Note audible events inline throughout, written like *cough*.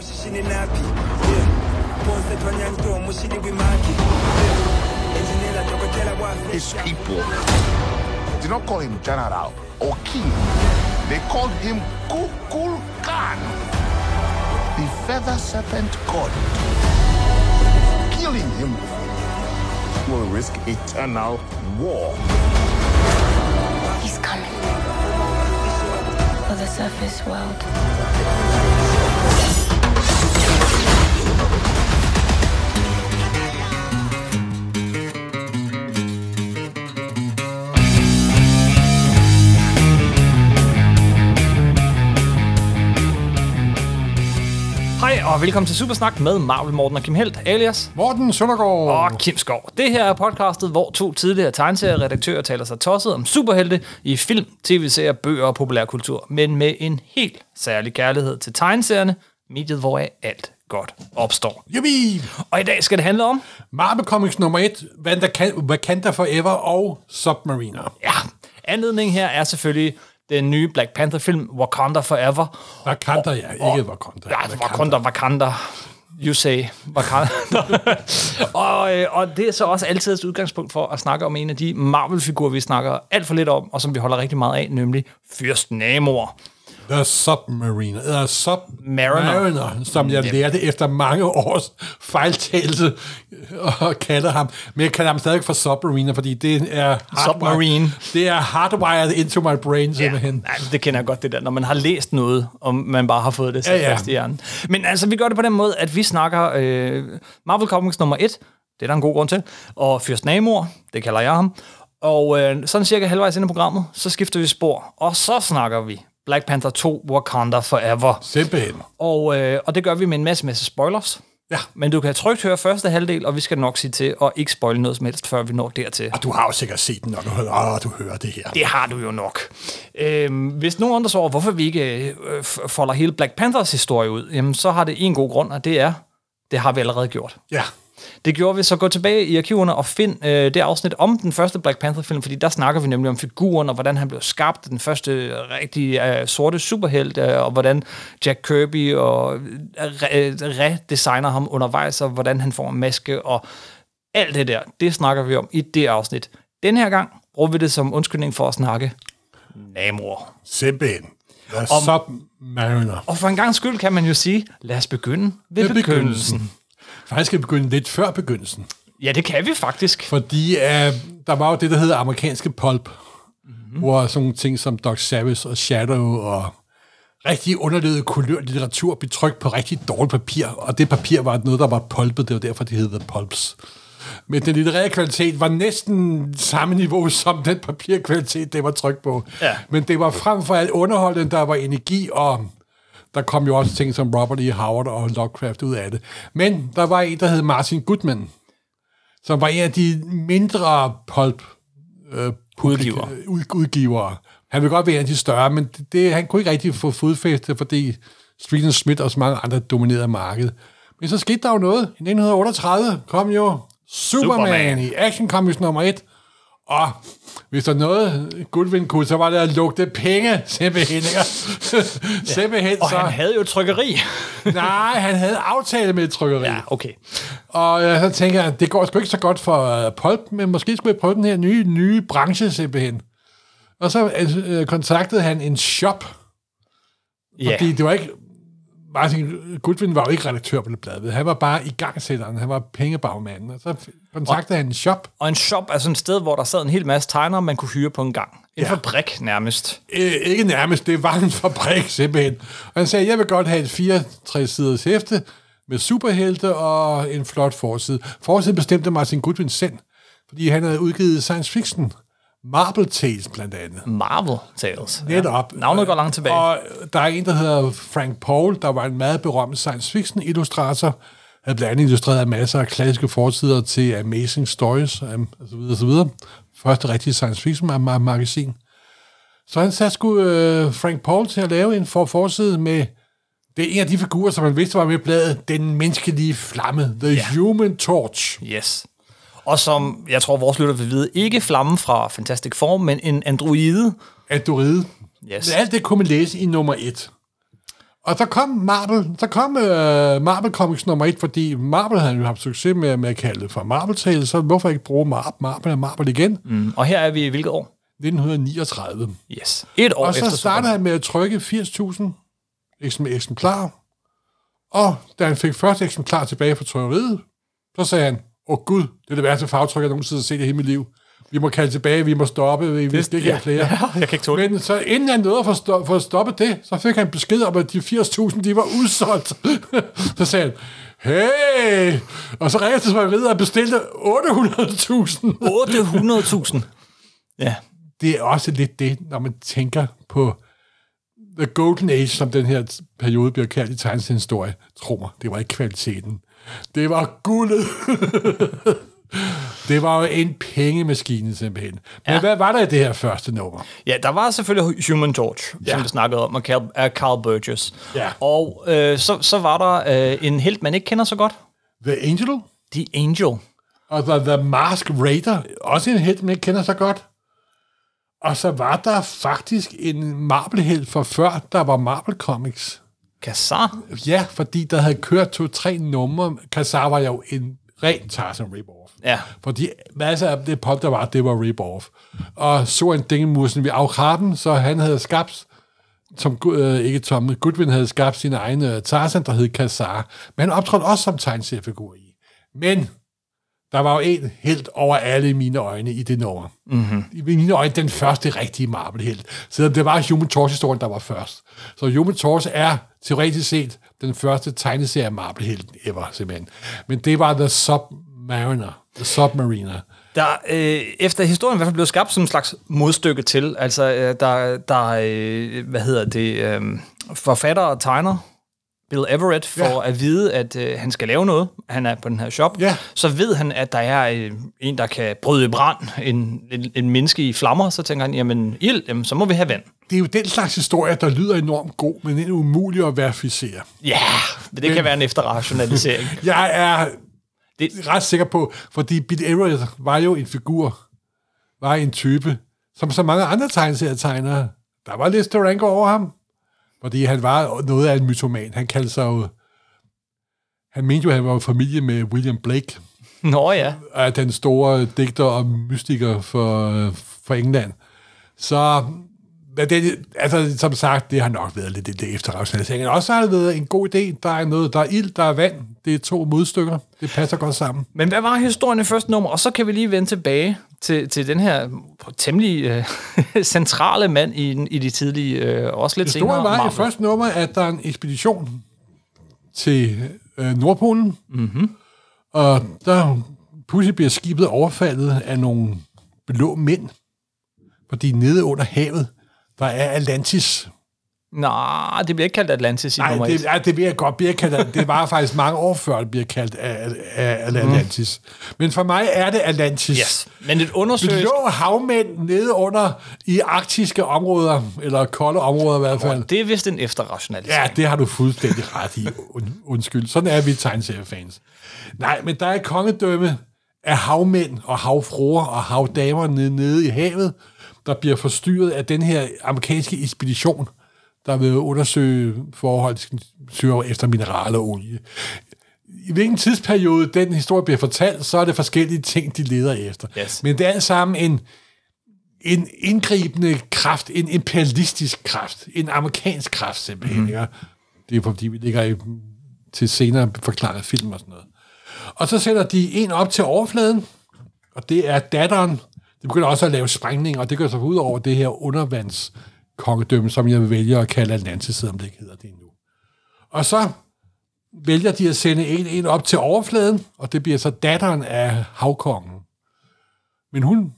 mushishini napi Yeah. ponse twanyanto mushini wimaki Yeah. engineer dokotela wafe His people did not call him general or king. They called him Kukul Khan, the feather serpent god. Killing him will risk eternal war. He's coming for the surface world. Og velkommen til Supersnak med Marvel Morten og Kim Helt, alias Morten Søndergaard. og Kim Skov. Det her er podcastet, hvor to tidligere tegneserieredaktører taler sig tosset om superhelte i film, tv-serier, bøger og populærkultur, men med en helt særlig kærlighed til tegneserierne, mediet hvor alt godt opstår. Jubi! Og i dag skal det handle om, Marvel Comics nummer 1, Wakanda, Wakanda Forever og Submariner. ja, anledningen her er selvfølgelig den nye Black Panther-film, Wakanda Forever. Wakanda, ja, ikke Wakanda. Ja, Wakanda, Wakanda. You say Wakanda. *laughs* og, øh, og det er så også altid et udgangspunkt for at snakke om en af de Marvel-figurer, vi snakker alt for lidt om, og som vi holder rigtig meget af, nemlig Fyrst Namor. The Submariner, eller Mariner. Submariner, som jeg lærte efter mange års fejltagelse og kalder ham. Men jeg kalder ham stadig for Submariner, fordi det er Submarine. Det er hardwired into my brain simpelthen. Ja, det kender jeg godt, det der, når man har læst noget, og man bare har fået det sat Ja, ja. fast i hjernen. Men altså, vi gør det på den måde, at vi snakker øh, Marvel Comics nummer 1, det er der en god grund til, og Fyrst Namor, det kalder jeg ham. Og øh, sådan cirka halvvejs ind i programmet, så skifter vi spor, og så snakker vi Black Panther 2, Wakanda Forever. Simpelthen. Og, øh, og det gør vi med en masse, masse spoilers. Ja. Men du kan trygt høre første halvdel, og vi skal nok sige til at ikke spoile noget som helst, før vi når dertil. Og du har jo sikkert set den, når du hører, du hører det her. Det har du jo nok. Øhm, hvis nogen undrer sig over, hvorfor vi ikke øh, folder hele Black Panthers historie ud, jamen, så har det en god grund, og det er, det har vi allerede gjort. Ja. Det gjorde vi, så gå tilbage i arkiverne og find øh, det afsnit om den første Black Panther-film, fordi der snakker vi nemlig om figuren, og hvordan han blev skabt, den første rigtig øh, sorte superhelt, øh, og hvordan Jack Kirby og øh, re- redesigner ham undervejs, og hvordan han får en maske, og alt det der, det snakker vi om i det afsnit. Den her gang bruger vi det som undskyldning for at snakke Namor. Simpelthen. Submariner. Og for en gang skyld kan man jo sige, lad os begynde ved, Ved begyndelsen. begyndelsen. Faktisk skal begynde lidt før begyndelsen. Ja, det kan vi faktisk. Fordi uh, der var jo det, der hedder amerikanske pulp, mm-hmm. hvor sådan nogle ting som Doc Savage og Shadow og rigtig underlødet kulør litteratur blev trykt på rigtig dårligt papir, og det papir var noget, der var pulpet, det var derfor, det hedder pulps. Men den litterære kvalitet var næsten samme niveau som den papirkvalitet, det var trykt på. Ja. Men det var frem for alt underholdende, der var energi, og der kom jo også ting som Robert E. Howard og Lovecraft ud af det. Men der var en, der hed Martin Goodman, som var en af de mindre pulp øh, Udgiver. udgivere. Han ville godt være en af de større, men det, det, han kunne ikke rigtig få fodfæste, fordi Street and Smith og så mange andre dominerede markedet. Men så skete der jo noget. I 1938 kom jo Superman, Superman. i Action Comics nummer 1. Og hvis der er noget Goodwin kunne, så var det at lugte penge, simpelthen. Simpelthen Og så. han havde jo et trykkeri. Nej, han havde aftale med et trykkeri. ja, okay. Og øh, så tænker jeg, det går sgu ikke så godt for uh, Pulp, men måske skulle jeg prøve den her nye, nye branche simpelthen. Og så øh, kontaktede han en shop, Ja. fordi det var ikke... Martin Goodwin var jo ikke redaktør på det blad. Han var bare i gangsætteren. Han var pengebagmanden. Og så kontaktede han en shop. Og en shop er sådan et sted, hvor der sad en hel masse tegnere, man kunne hyre på en gang. En Ja. fabrik nærmest. Øh, ikke nærmest, det var en fabrik simpelthen. Og han sagde, jeg vil godt have et 64-siders hæfte med superhelte og en flot forside. Forsiden bestemte Martin Goodwin selv, fordi han havde udgivet science fiction. Marble Tales blandt andet. Marvel Tales. Netop. Navnet går langt tilbage. Og der er en, der hedder Frank Paul, der var en meget berømt science fiction illustrator. Han blandt andet illustreret masser af klassiske forsider til Amazing Stories, um, og så videre, og så videre. Første rigtige science fiction ma- ma- magasin. Så han satte sgu øh, Frank Paul til at lave en for forside med det er en af de figurer, som man vidste var med i bladet, den menneskelige flamme, The Ja. Human Torch. Yes. Og som jeg tror, vores lytter vil vide, ikke flammen fra Fantastic Four, men en androide. Android. Yes. Alt det kunne man læse i nummer et. Og der kom Marvel, der kom uh, Marvel Comics nummer et, fordi Marvel havde jo haft succes med, med at kalde det for Marvel Tales, så hvorfor ikke bruge Mar- Marvel og Marvel igen? Mm. Og her er vi i hvilket år? 1939. Yes. Et år Og så efter startede han med at trykke 80.000 eks- eksemplarer. Og da han fik første eksemplar tilbage fra trykkeriet, så sagde han, åh oh, gud, det er det værste fagtryk, jeg nogensinde har set i hele mit liv. Vi må kalde tilbage, vi må stoppe, vi, vi skal ikke have flere. *laughs* Ja, jeg kan ikke tåle det. Men så inden han nåede at få, stop, få stoppet det, så fik han besked om, at de 80.000, de var udsolgt. *laughs* så sagde han, hey! Og så ringede han mig ved at bestilte 800.000. 800.000. *laughs* Ja. det er også lidt det, når man tænker på The Golden Age, som den her periode bliver kaldt i tegneseriehistorie. Tro mig, det var ikke kvaliteten. Det var guldet. det var jo en pengemaskine simpelthen. Men Ja. hvad var der i det her første nummer? Ja, der var selvfølgelig Human Torch, ja. Som vi snakkede om, af Carl, Carl Burgess. Ja. Og øh, så, så var der øh, en helt, man ikke kender så godt. The Angel The Angel. og The, The Mask Raider. Også en helt, man ikke kender så godt. Og så var der faktisk en Marvel-helt for før, der var Marvel Comics. Kassar. Ja, fordi der havde kørt to-tre numre. Kassar var jo en ren Tarzan rip-off. Ja. Fordi masser af det pop, der var, det var rip-off. Og så en dingemusen ved Afkraben, så han havde skabt, som, øh, ikke Tom, Goodwin havde skabt sin egen øh, Tarzan, der hed Kassar. Men han optrådte også som tegneseriefigur i. Men der var jo en helt over alle i mine øjne i det nummer. Mm-hmm. I mine øjne den første rigtige Marvel-helt. Selvom det var Human Torch-historien, der var først. Så Human Torch er teoretisk set den første tegneserie Marvel-helt ever, simpelthen. Men det var The Submariner. The Submariner. Der, øh, efter historien i hvert fald blev skabt som en slags modstykke til, altså øh, der, der øh, hvad hedder det, øh, forfatter og tegner, Bill Everett, får ja. At vide, at øh, han skal lave noget, han er på den her shop, Ja. så ved han, at der er øh, en, der kan bryde i brand, en, en, en menneske i flammer, så tænker han, jamen ild, jamen, så må vi have vand. Det er jo den slags historie, der lyder enormt god, men er umulig at verificere. Ja, men det kan være en efterrationalisering. *laughs* Jeg er Det- ret sikker på, fordi Bill Everett var jo en figur, var en type, som så mange andre tegneserietegnere. Der var lidt rank over ham, fordi han var noget af en mytoman. Han kaldte sig jo... Han mente jo, at han var familie med William Blake, Nå ja, er den store digter og mystiker for, for England. Så men det, altså, som sagt, det har nok været lidt det, det efterrationalisering. Og også har det været en god idé. Der er noget, der er ild, der er vand. Det er to modstykker. Det passer godt sammen. Men hvad var historien i første nummer? Og så kan vi lige vende tilbage til, til den her temmelig øh, *laughs* centrale mand i, i de tidlige, øh, også lidt Det senere. store var i Marvel. første nummer, at der er en ekspedition til øh, Nordpolen. Mm-hmm. Og der pludselig bliver skibet overfaldet af nogle blå mænd. Fordi nede under havet, der er Atlantis. Nej, det bliver ikke kaldt Atlantis i Nej, nummer det, et. ja, det bliver godt bliver kaldt. Det var faktisk mange år før, det bliver kaldt af, af, af Atlantis. Mm. Men for mig er det Atlantis. Yes. Men et undersøgelsk... Blå havmænd nede under i arktiske områder, eller kolde områder i hvert fald. Det er vist en efterrationalisering. Ja, det har du fuldstændig ret i. Und, undskyld. Sådan er vi tegneseriefans. Nej, men der er et kongedømme af havmænd og havfruer og havdamer nede, nede i havet, der bliver forstyrret af den her amerikanske ekspedition, der vil undersøge forhold søger efter mineraler og olie. I hvilken tidsperiode den historie bliver fortalt, så er det forskellige ting, de leder efter. Yes. Men det er alt sammen en, en indgribende kraft, en imperialistisk kraft, en amerikansk kraft simpelthen. Mm. Det er fordi, vi ligger i, til senere forklaret film og sådan noget. Og så sætter de en op til overfladen, og det er datteren. De begynder også at lave sprængninger, og det går så ud over det her undervandskongedømme, som jeg vil vælge at kalde Atlantis, selvom det ikke hedder det endnu. Og så vælger de at sende en, en op til overfladen, og det bliver så datteren af havkongen. Men hun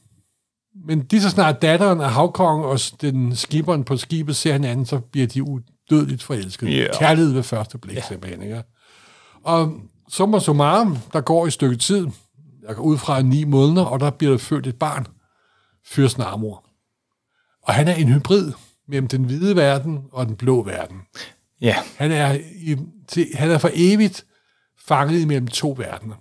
men lige så snart datteren af havkongen og den skiberen på skibet ser hinanden, så bliver de udødeligt forelskede. Ja. Kærlighed ved første blik, yeah. simpelthen. Ikke? Og summa summarum, der går et stykke tid, jeg går ud fra ni måneder, og der bliver der født et barn, Fyrsten Amor. Og han er en hybrid mellem den hvide verden og den blå verden. Ja. Han er, i, til, han er for evigt fanget imellem to verdener.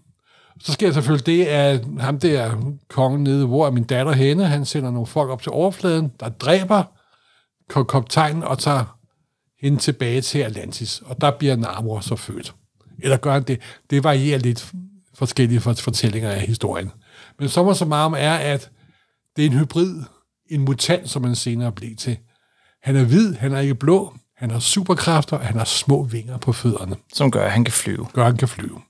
Så sker selvfølgelig det, at ham der kongen nede, hvor er min datter henne, han sender nogle folk op til overfladen, der dræber kaptajnen og tager hende tilbage til Atlantis, og der bliver Namor så født. Eller gør han det? Det varierer lidt forskellige for- fortællinger af historien. Men sommer som arm er, at det er en hybrid, en mutant, som han senere blev til. Han er hvid, han er ikke blå, han har superkræfter, og han har små vinger på fødderne, Som gør, at han kan flyve. gør han kan flyve.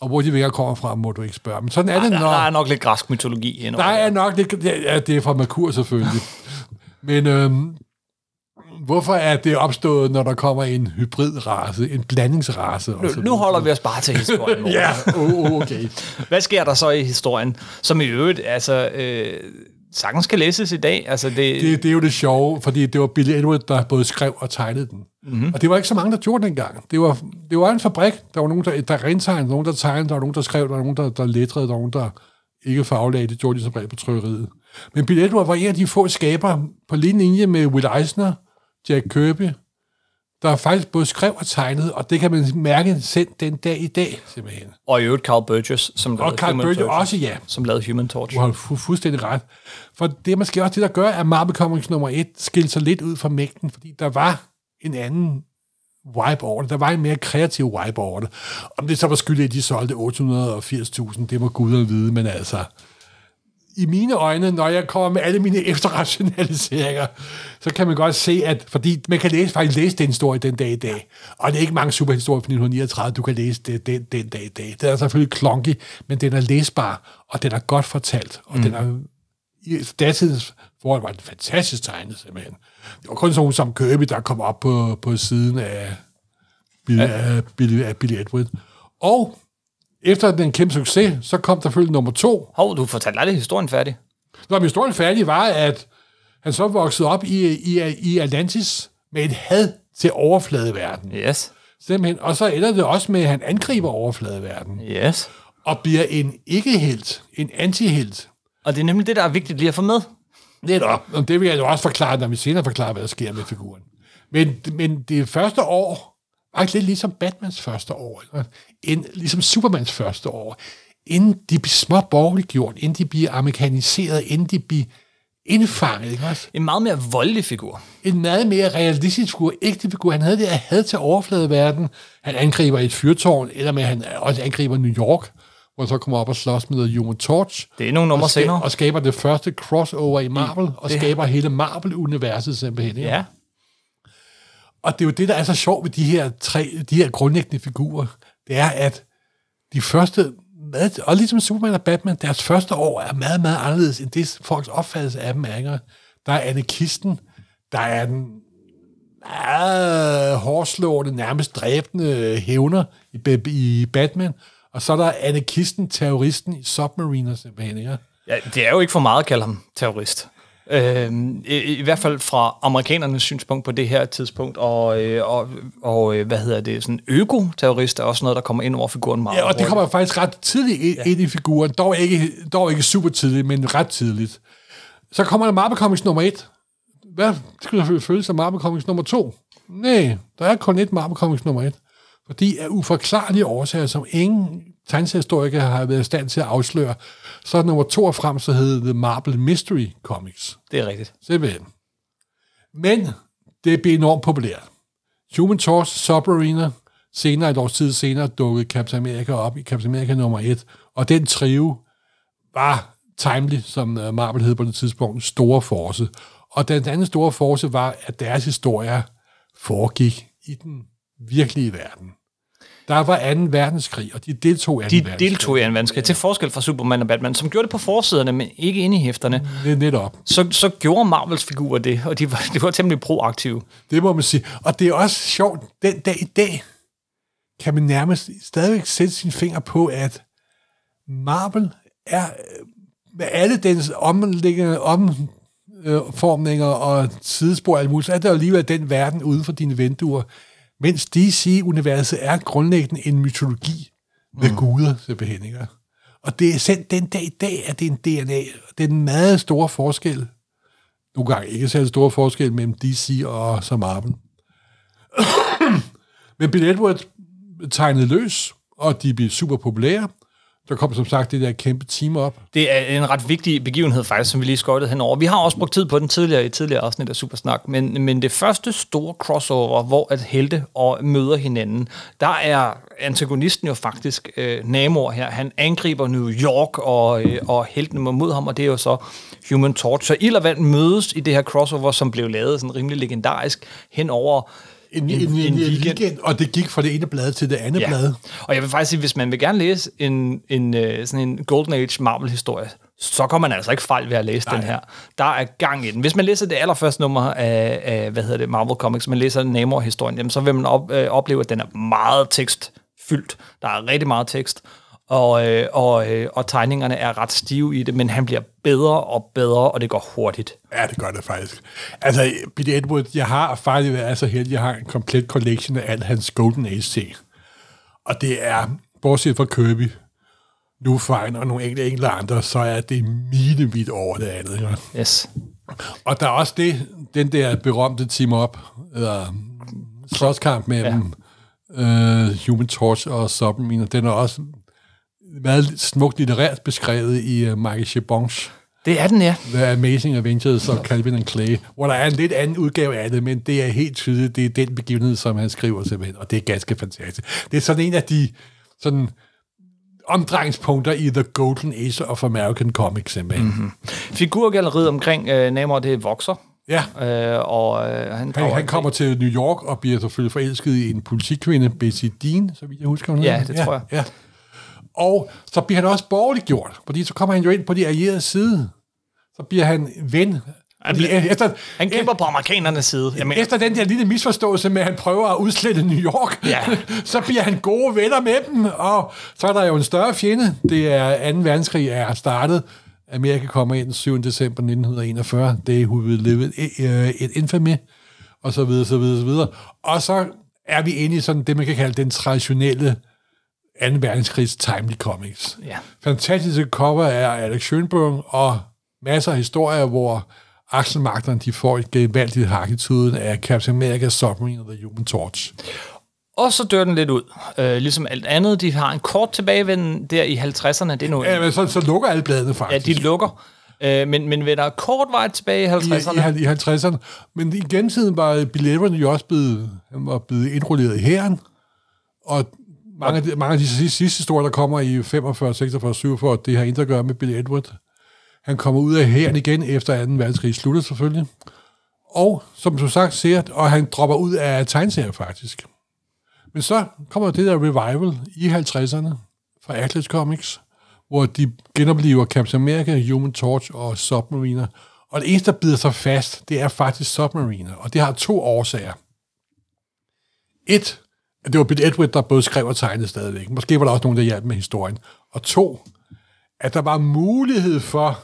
Og hvor de vinger kommer fra, må du ikke spørge. Men sådan er det, når... der er nok lidt græsk mytologi endnu. Der er nok, det, det, ja, det er fra Merkur selvfølgelig. *laughs* Men øhm, hvorfor er det opstået, når der kommer en hybridrace, en blandingsrace? Nu, nu holder vi os bare til *laughs* historien. Ja, oh, okay. Hvad sker der så i historien, som i øvrigt altså, øh, sagtens kan læses i dag? Altså, det, Det, det er jo det sjove, fordi det var Billy Edward, der både skrev og tegnede den. Mm-hmm. Og det var ikke så mange, der gjorde det engang. Det var, det var en fabrik. Der var nogen, der, der rentegnede, nogen, der tegnede, der var nogen, der skrev, der var nogen, der, der lettrede, der var nogen, der ikke faglagde. Det gjorde de som regel på trykkeriet. Men Billy Edward var en af de få skabere på lige linje med Will Eisner, Jack Kirby, der faktisk både skrev og tegnede, og det kan man mærke selv den dag i dag, simpelthen. og i øvrigt Carl Burgess, som Og lavede Carl Human Burgess Torch, også, ja. som lavede Human Torch. Du har fu- fuldstændig ret. For det er måske også det, der gør, at Marvel Comics nummer 1 skilte sig lidt ud fra mængden, fordi der var en anden vibe over det. Der var en mere kreativ vibe over det. Om det så var skyld, at de solgte 880.000, det må guderne vide, men altså... I mine øjne, når jeg kommer med alle mine *laughs* efterrationaliseringer, så kan man godt se, at fordi man kan læse, faktisk læse den historie den dag i dag. Og det er ikke mange superhistorier fra 1939, du kan læse det, den, den dag i dag. Det er selvfølgelig klonky, men den er læsbar, og den er godt fortalt, og mm. den er i datidens forhold var den fantastisk tegnet, simpelthen. Det var kun sådan som Kirby, der kom op på, på siden af Billy, ja. af, Billy, af Billy Edward. Og efter den kæmpe succes, så kom der følgende nummer to. Hov, du fortalte aldrig historien færdig. Når historien færdig var, at han så voksede op i, i, i Atlantis med et had til overfladeverden. Yes. Simpelthen. Og så ender det også med, at han angriber overfladeverden. Yes. Og bliver en ikke-helt, en antihelt. Og det er nemlig det, der er vigtigt lige at få med. Netop. Og det vil jeg jo også forklare, når vi senere forklarer, hvad der sker med figuren. Men, men det første år, faktisk lidt ligesom Batmans første år, ikke? En, ligesom Supermans første år, inden de bliver små borgerliggjort, inden de bliver amerikaniseret, inden de bliver indfanget, ikke også? En meget mere voldelig figur. En meget mere realistisk figur, ægte figur. Han havde det at had til overfladeverden. Han angriber et fyrtårn, eller med han også angriber New York, hvor han så kommer op og slås med The Human Torch. Det er nogle numre og, senere. og skaber det første crossover i Marvel, og det- skaber hele Marvel-universet simpelthen. Ikke? Ja. Og det er jo det, der er så sjovt ved de her tre, de her grundlæggende figurer, det er, at de første, meget- og ligesom Superman og Batman, deres første år er meget, meget anderledes end det, folks opfattelse af dem er. ikke? Der er anarkisten, der er den meget hårdslående, nærmest dræbende hævner i, i Batman, og så er der anarkisten, terroristen i Submariner simpelthen. Ikke? ja. Det er jo ikke for meget at kalde ham terrorist. Øhm, i, I hvert fald fra amerikanernes synspunkt på det her tidspunkt, og, øh, og, og øh, hvad hedder det, sådan øko-terrorist er også noget, der kommer ind over figuren meget Ja, og det kommer faktisk ret tidligt ind, ja. ind i figuren. Dog ikke, dog ikke super tidligt, men ret tidligt. Så kommer der Marvel Comics nummer 1. Hvad skal der føles af Marvel Comics nummer 2? Nej, der er kun et Marvel Comics nummer 1. Fordi af uforklarlige årsager, som ingen tegneseriehistorikere har været i stand til at afsløre, så er nummer 2 og frem, så hedder det Marvel Mystery Comics. Det er rigtigt. Simpelthen. Men det blev enormt populært. Human Torch, Submariner, senere et års tid senere dukkede Captain America op i Captain America nummer 1, og den trio var Timely, som øh, Marvel hed på det tidspunkt, store force. Og den anden store force var, at deres historier foregik i den virkelige verden. Der var 2. verdenskrig, og de deltog i 2. De verdenskrig. deltog i en vanskelig, til forskel fra Superman og Batman, som gjorde det på forsiderne, men ikke inde i hæfterne. Det netop. Så, så gjorde Marvels figurer det, og de var, de var temmelig proaktive. Det må man sige. Og det er også sjovt, den dag i dag kan man nærmest stadigvæk sætte sin finger på, at Marvel er øh, med alle dens omliggende omformninger og sidespor og alt muligt, så er der alligevel den verden uden for dine vinduer, mens DC-universet er grundlæggende en mytologi med mm. guder, simpelthen. Ikke? Og det er selv den dag i dag, at det er en DNA. Det er en meget store forskel nogle gange ikke særlig stor forskel mellem DC og så Marvel. *coughs* Men Bill Edward tegnede løs, og de blev super populære. Der kom som sagt det der kæmpe team op. Det er en ret vigtig begivenhed faktisk, som vi lige skøjtede henover. Vi har også brugt tid på den tidligere i tidligere afsnit af Supersnak, men, men det første store crossover, hvor at helte og møder hinanden, der er antagonisten jo faktisk øh, Namor her. Han angriber New York, og, øh, og heltene må mod ham, og det er jo så Human Torch. Så ild og vand mødes i det her crossover, som blev lavet sådan rimelig legendarisk hen over en, en, en, en, en weekend, og det gik fra det ene blad til det andet ja. blad. Og jeg vil faktisk sige, hvis man vil gerne læse en, en, øh, sådan en Golden Age Marvel-historie, så kommer man altså ikke fejl ved at læse Nej. den her. Der er gang i den. Hvis man læser det allerførste nummer af, af hvad hedder det, Marvel Comics, man læser Namor-historien, jamen, så vil man op, øh, opleve, at den er meget tekstfyldt. Der er rigtig meget tekst. Og, øh, og, øh, og tegningerne er ret stive i det, men han bliver bedre og bedre, og det går hurtigt. Ja, det gør det faktisk. Altså, Billy Edward, jeg har faktisk været så heldig, jeg har en komplet collection af alt hans Golden Age. Og det er, bortset fra Kirby, nu Fine og nogle enkelte, enkelte andre, så er det milevidt over det andet. Ja. Yes. Og der er også det, den der berømte team-up, eller slåskamp mellem ja. øh, Human Torch og Submarine, den er også meget smukt litterært beskrevet i uh, Michael Chabons Det er den, ja. The Amazing Adventures of Calvin and Clay, hvor der er en lidt anden udgave af det, men det er helt tydeligt, det er den begivenhed, som han skriver simpelthen, og det er ganske fantastisk. Det er sådan en af de sådan omdrejningspunkter i The Golden Age of American Comics, simpelthen. Mm-hmm. Figurgalleriet omkring øh, Namor, det vokser. Ja. Øh, og øh, han, Han, han kommer til New York og bliver selvfølgelig forelsket i en politikvinde, Bessie Dean, så vidt jeg husker. hun Ja, det tror jeg. Ja. Og så bliver han også borgerligt gjort, fordi så kommer han jo ind på de allierede side. Så bliver han ven. Han bliver- efter, han kæmper på amerikanernes side. Jeg mener, efter den der lille misforståelse med, at han prøver at udslette New York, Ja. *laughs* så bliver han gode venner med dem, og så er der jo en større fjende. Det er 2. verdenskrig er startet. Amerika kommer ind den 7. december 1941. Det er will live uh, it infamy, og så videre, så videre, så videre. Og så er vi inde i sådan det, man kan kalde den traditionelle 2. verdenskrigs timely comics. Ja. Fantastiske cover af Alex Schönberg, og masser af historier, hvor akselmagterne de får et gevaldigt hak i tuden af Captain America, Submarine og The Human Torch. Og så dør den lidt ud. Øh, ligesom alt andet. De har en kort tilbagevenden der i 50'erne. Det er nu, Ja, men så, så lukker alle bladene ja, faktisk. de lukker. Øh, men, men vender kort vej tilbage i 50'erne. I, i, i 50'erne. Men i gennemtiden var Bill Evans jo også blevet, han var blevet indrulleret i hæren, og mange af de, mange af de sidste, sidste historier, der kommer i 45, 46, 47, det har intet at gøre med Bill Edward. Han kommer ud af hæren igen, efter 2. verdenskrig slutter selvfølgelig. Og, som du sagt, ser, og han dropper ud af tegneserier faktisk. Men så kommer det der revival i 50'erne fra Atlas Comics, hvor de genoplever Captain America, Human Torch og Submariner. Og det eneste, der bider sig fast, det er faktisk Submariner, og det har to årsager. Et, det var Bill Edward, der både skrev og tegnede stadigvæk. Måske var der også nogen, der hjalp med historien. Og to, at der var mulighed for,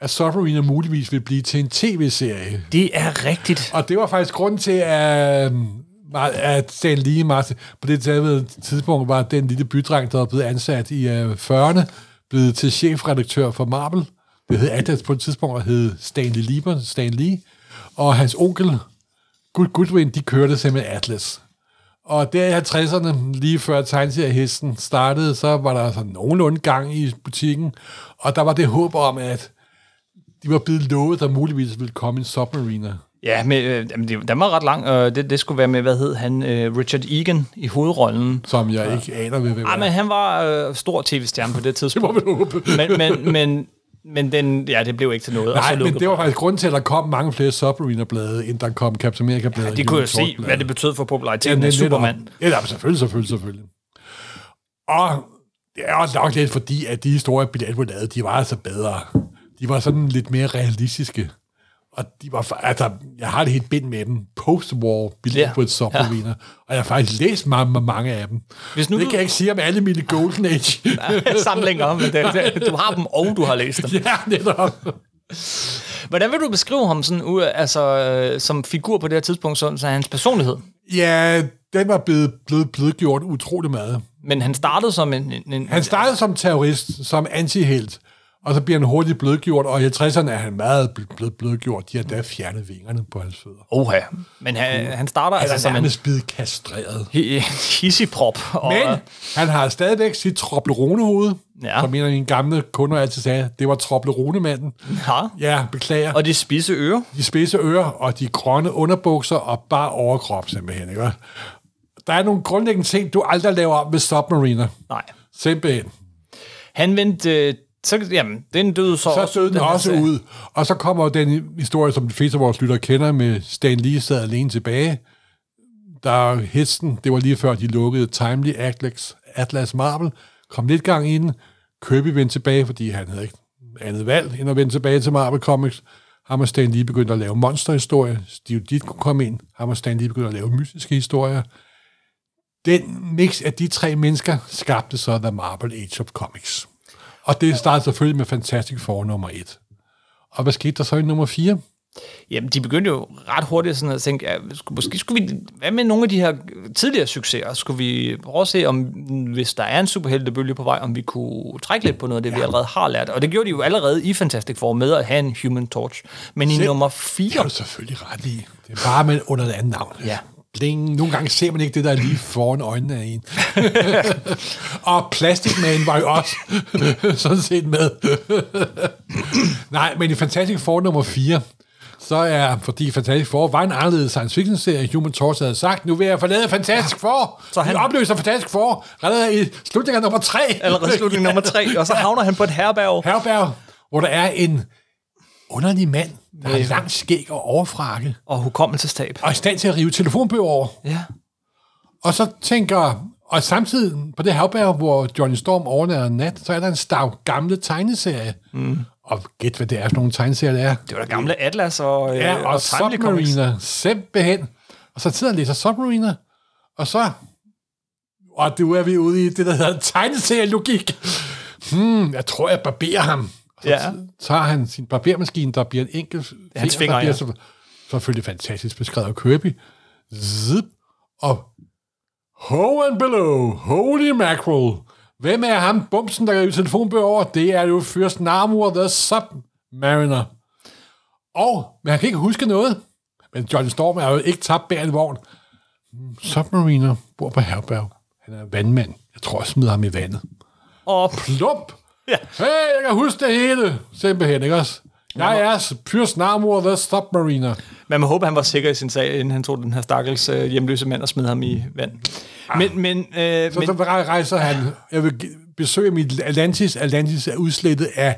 at Submariner muligvis ville blive til en tv-serie. Det er rigtigt. Og det var faktisk grunden til, at, at Stan Lee Martin, på det tidspunkt var den lille bydreng, der var blevet ansat i uh, 40'erne, blevet til chefredaktør for Marvel. Det hed Atlas på et tidspunkt, og hed Stanley Lieber, Stan Lee. Og hans onkel, Good Goodwin, de kørte simpelthen Atlas. Og der i 50'erne, lige før tegneseriehesten startede, så var der sådan nogenlunde gang i butikken, og der var det håb om, at de var blevet lovet, der muligvis ville komme en Submariner. Ja, men, øh, det, den var ret lang. Øh, det, det skulle være med, hvad hed han? Øh, Richard Egan i hovedrollen. som jeg ikke aner ved, hvem Ej, er. men han var øh, stor tv-stjerne på det Det tidspunkt. må vi håbe. men, men, men, men den, ja, det blev ikke til noget. og så Nej, men det var faktisk grunden til, at der kom mange flere Submariner-blade, end der kom Captain America-blade. Ja, de kunne jo se, hvad det betød for populariteten Ja, af. Superman. Ja, ja, selvfølgelig, selvfølgelig, selvfølgelig. Og det er også nok lidt fordi, at de historier, Bill Edward lavede, de var altså bedre. De var sådan lidt mere realistiske. Og de var, altså, jeg har det helt bind med dem. Post-war Bill Ja. Submariner. Og jeg har faktisk læst mange, mange af dem. Hvis nu det du- kan jeg ikke sige om alle mine Golden Age. Samlinger, men det, det, du har dem, og du har læst dem. *laughs* ja, netop. Hvordan vil du beskrive ham sådan, altså, øh, som figur på det her tidspunkt, så, så hans personlighed? Ja, den var blevet, blevet, blevet gjort utrolig meget. Men han startede som en... en, en Han startede som terrorist, som antihelt, Og så bliver han hurtigt blødgjort, og i 50'erne er han meget bl- blevet blødgjort. De har da fjernet vingerne på hans fødder. Oha. Men han, han starter Han altså er som en nærmest blevet kastreret. hi- hissigprop. Og, Men han har stadigvæk sit Toblerone-hoved, Ja. som en af mine gamle kunder altid sagde, det var Toblerone-manden. ja, Ja, beklager. og de spidse ører. de spidse ører og de grønne underbukser og bare overkrop simpelthen. Ikke? Der er nogle grundlæggende ting, du aldrig laver om med Submariner. Nej. Simpelthen. Han vendte... Så, jamen, den døde så... Så døde den her også serie. ud. Og så kommer den historie, som de fleste af vores lyttere kender, med Stan Lee sad alene tilbage. Der er hesten, det var lige før de lukkede Timely Atlas, Atlas Marvel, kom lidt gang i den. Kirby vendte tilbage, fordi han havde ikke andet valg, end at vende tilbage til Marvel Comics. Ham og Stan Lee begyndte at lave monsterhistorier. Steve Ditko kom ind. Ham og Stan Lee begyndte at lave mystiske historier. Den mix af de tre mennesker skabte så The Marvel Age of Comics. Og det startede selvfølgelig med Fantastic Four nummer 1. Og hvad skete der så i nummer 4? Jamen, de begyndte jo ret hurtigt sådan at tænke, ja, skulle- måske skulle vi... Hvad med nogle af de her tidligere succeser? Skulle vi prøve at se, om hvis der er en superheltebølge på vej, om vi kunne trække lidt på noget af det, ja. vi allerede har lært? Og det gjorde de jo allerede i Fantastic Four med at have en Human Torch. Men i Se- nummer Det har 4... du selvfølgelig ret i. Det er bare med under et andet navn. Ja. Bling. Nogle gange ser man ikke det, der er lige foran øjnene af en. *laughs* og Plastic Man var jo også *laughs* sådan set med. Nej, men i Fantastic Four nummer 4, så er, fordi Fantastic Four var en anderledes science fiction serie, Human Torch havde sagt, nu vil jeg forlade Fantastic Four. Så han- opløser Fantastic Four allerede i slutningen af nummer 3. Allerede slutning nummer 3, og så havner han på et herberg. Herberg, hvor der er en underlig mand, der har langt skæg og overfrakke, Og hukommelsestab. og er i stand til at rive telefonbøger over. Ja. Og så tænker, og samtidig på det herberg, hvor Johnny Storm overnatter nat, så er der en stav gamle tegneserie. Mm. Og gæt, hvad det er for nogle tegneserier, det er. Det var der gamle Atlas og, Ja, øh, og, og Comics. Submariner, simpelthen. Og så sidder han og læser Submariner, og så... Og du er vi ude i det, der hedder tegneserielogik. Hmm, jeg tror, jeg barberer ham. Så Ja. tager han sin barbermaskine, der bliver en enkelt finger, hans fingre, der bliver ja. så, selvfølgelig fantastisk beskrevet af Kirby. Zip, og Ho and below, holy mackerel. Hvem er ham, bumsen, der river telefonbøger over? Det er jo Fyrst Namur, the Submariner. Og, men han kan ikke huske noget. Men John Storm er jo ikke tabt bag en vogn. Submariner bor på herberg. Han er vandmand. Jeg tror, jeg smider ham i vandet. Og Plump! Ja. Hey, jeg kan huske det hele. Simpelthen, ikke også? Jeg er Fyrst Namur, the Submariner. man må håbe, han var sikker i sin sag, inden han tog den her stakkels øh, hjemløse mand og smed ham i vand. Men, men, øh, Så, men så rejser han, jeg vil besøge mit Atlantis. Atlantis er udslettet af...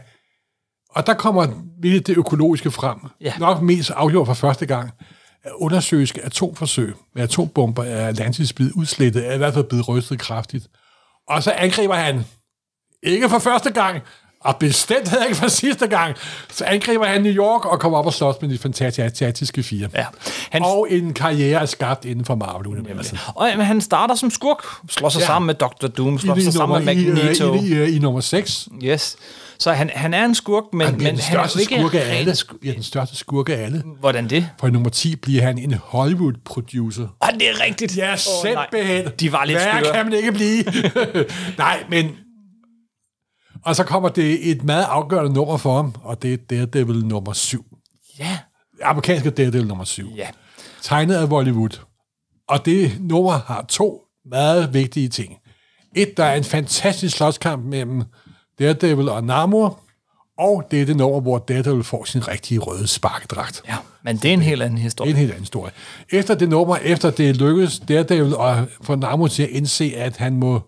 Og der kommer virkelig det økologiske frem. Ja. Nok mest afgjort for første gang. Undersøgelske atomforsøg med atombomber er Atlantis blevet udslettet, er i hvert fald blevet rystet kraftigt. Og så angriber han, ikke for første gang, og bestemt heller ikke for sidste gang, så angriber han New York og kommer op og slås med de fantastiske fire. ja, han, Og en karriere er skabt inden for Marvel-universet. og, men han starter som skurk, slår sig ja. Ja. sammen med Dr. Doom, slår sig i, sammen nummer, med Magneto. i, i, i, i nummer 6. Yes. Så han, han er en skurk, men, Han men den han er jo ikke skurk af alle. Bliver den største skurk af alle. Hvordan det? For i nummer 10 bliver han en Hollywood-producer. Og det er rigtigt. Ja, Åh, simpelthen. De var lidt Hvad skøre. kan man ikke blive? *laughs* nej, men... Og så kommer det et meget afgørende nummer for ham, og det er Daredevil nummer 7. Ja. Amerikanske Daredevil nummer 7. Ja. tegnet af Bollywood. Og det nummer har to meget vigtige ting. Et, der er en fantastisk slåskamp mellem Daredevil og Namor, og det er det nummer, hvor Daredevil får sin rigtige røde sparkedragt. ja. Men det er en helt anden Det er historie. en helt anden historie. Efter det nummer, efter det lykkedes Daredevil at få Namor til at indse, at han må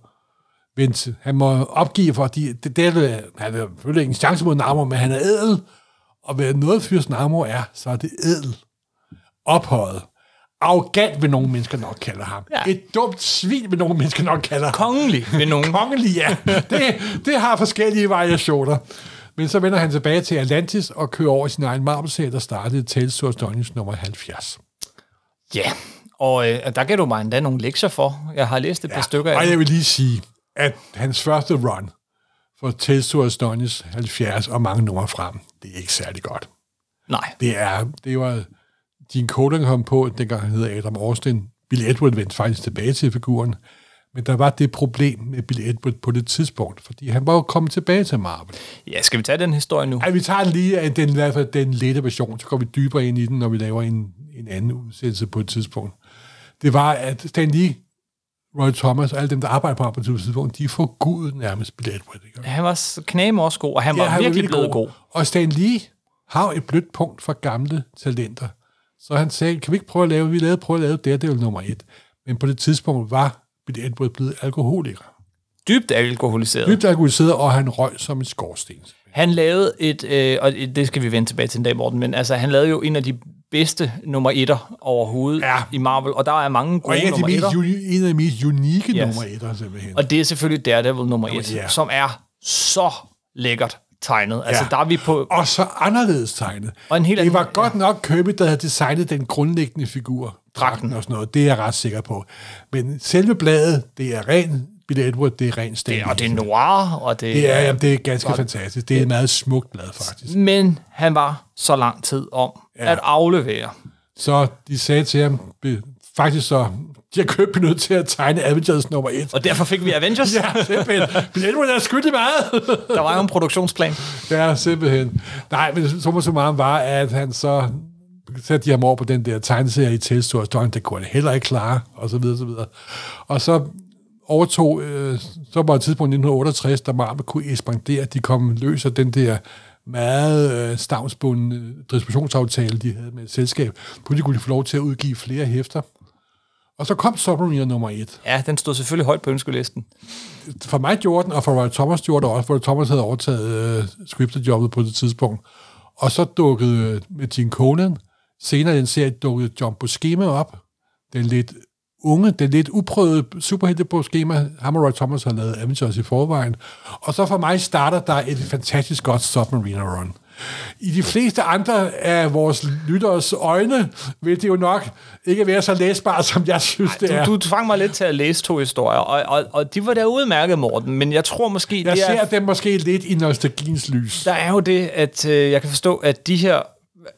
vente, han må opgive, fordi det, Daredevil, han har selvfølgelig ikke en chance mod Namor, men han er ædel, og hvad noget fyrs Namor er, så er det ædel. Ophøjet. Arrogant vil nogle mennesker nok kalde ham. Ja. Ja. Et dumt svin vil nogle mennesker nok kalde ham. Kongelig ved *laughs* nogen. Kongelig, ja. Det, det har forskellige variationer. Men så vender han tilbage til Atlantis og kører over i sin egen marvel der startede Tales to Astonish nummer 70. Ja. Og øh, der gav du mig endda nogle lektier for. Jeg har læst et par stykker af og jeg vil lige sige, at hans første run for Tales to Astonish 70 og mange numre frem, det er ikke særlig godt. Nej. Det er, det var Gene Colan kom på, dengang han hedder Adam Austin. Bill Edward vendte faktisk tilbage til figuren. Men der var det problem med Bill Edward på det tidspunkt, fordi han var jo kommet tilbage til Marvel. Ja, skal vi tage den historie nu? Ej, vi tager lige den, i hvert fald den lette version, så går vi dybere ind i den, når vi laver en, en anden udsendelse på et tidspunkt. Det var, at Stan Lee, Roy Thomas og alle dem, der arbejder på det tidspunkt, de får Gud nærmest Edward. Ikke? Han var knæme også god, og han var han virkelig blevet god. Og Stan Lee har et blødt punkt for gamle talenter. Så han sagde, kan vi ikke prøve at lave, vi lavede, prøve at lave Daredevil nummer et. Men på det tidspunkt var Bill Edward blevet alkoholiker. Dybt alkoholiseret. Dybt alkoholiseret, og han røg som en skorsten. Han lavede et, øh, og det skal vi vende tilbage til en dag, Morten, men altså, han lavede jo en af de bedste nummer etter overhovedet Ja. i Marvel, og der er mange Og gode en af, de nummer etter. uni- en af de mest unikke Yes. nummer etter, simpelthen. Og det er selvfølgelig Daredevil nummer et, ja. som er så lækkert tegnet. Altså, Ja. der er vi på... og så anderledes tegnet. Og en helt det anden- var godt nok Kirby, der havde designet den grundlæggende figur. Dragten. og sådan noget. Det er jeg ret sikker på. Men selve bladet, det er ren Bill Edward, det er ren Stan Det, og det er noir, og det, Det er, jamen, det er ganske fantastisk. Det er et meget smukt blad, faktisk. Men han var så lang tid om ja. At aflevere. Så de sagde til ham, faktisk så, de har købt nødt til at tegne Avengers nummer et. Og derfor fik vi Avengers. *laughs* Ja, simpelthen. Bill Edward er skyldig meget. *laughs* Der var jo en produktionsplan. *laughs* Ja, simpelthen. Nej, men summa summarum var, at han så satte de ham over på den der tegneserie i Telstor, og det kunne han heller ikke klare, og så videre, så videre. Og så overtog, øh, så var det tidspunkt i 1968, da Marvel kunne ekspandere, de kom løs af den der meget øh, stavnsbundne distributionsaftale, de havde med et selskab. Pludselig kunne de få lov til at udgive flere hæfter. Og så kom Submariner nummer et. Ja, den stod selvfølgelig højt på ønskelisten. For mig gjorde den, og for Roy Thomas gjorde det også, hvor Thomas havde overtaget øh, scripterjobbet på det tidspunkt. Og så dukkede øh, med Gene Conan, senere i den serie dukkede John Buscema op, den lidt unge, den lidt uprøvede superhelte på schema. Ham og Roy Thomas har lavet Avengers i forvejen. Og så for mig starter der et fantastisk godt Submariner run. I de fleste andre af vores lytteres øjne vil det jo nok ikke være så læsbart, som jeg synes, det er. Du, du tvang mig lidt til at læse to historier, og, og, og de var da udmærket, Morten, men jeg tror måske, Jeg det er, ser dem måske lidt i nostalgiens lys. der er jo det, at øh, jeg kan forstå, at de her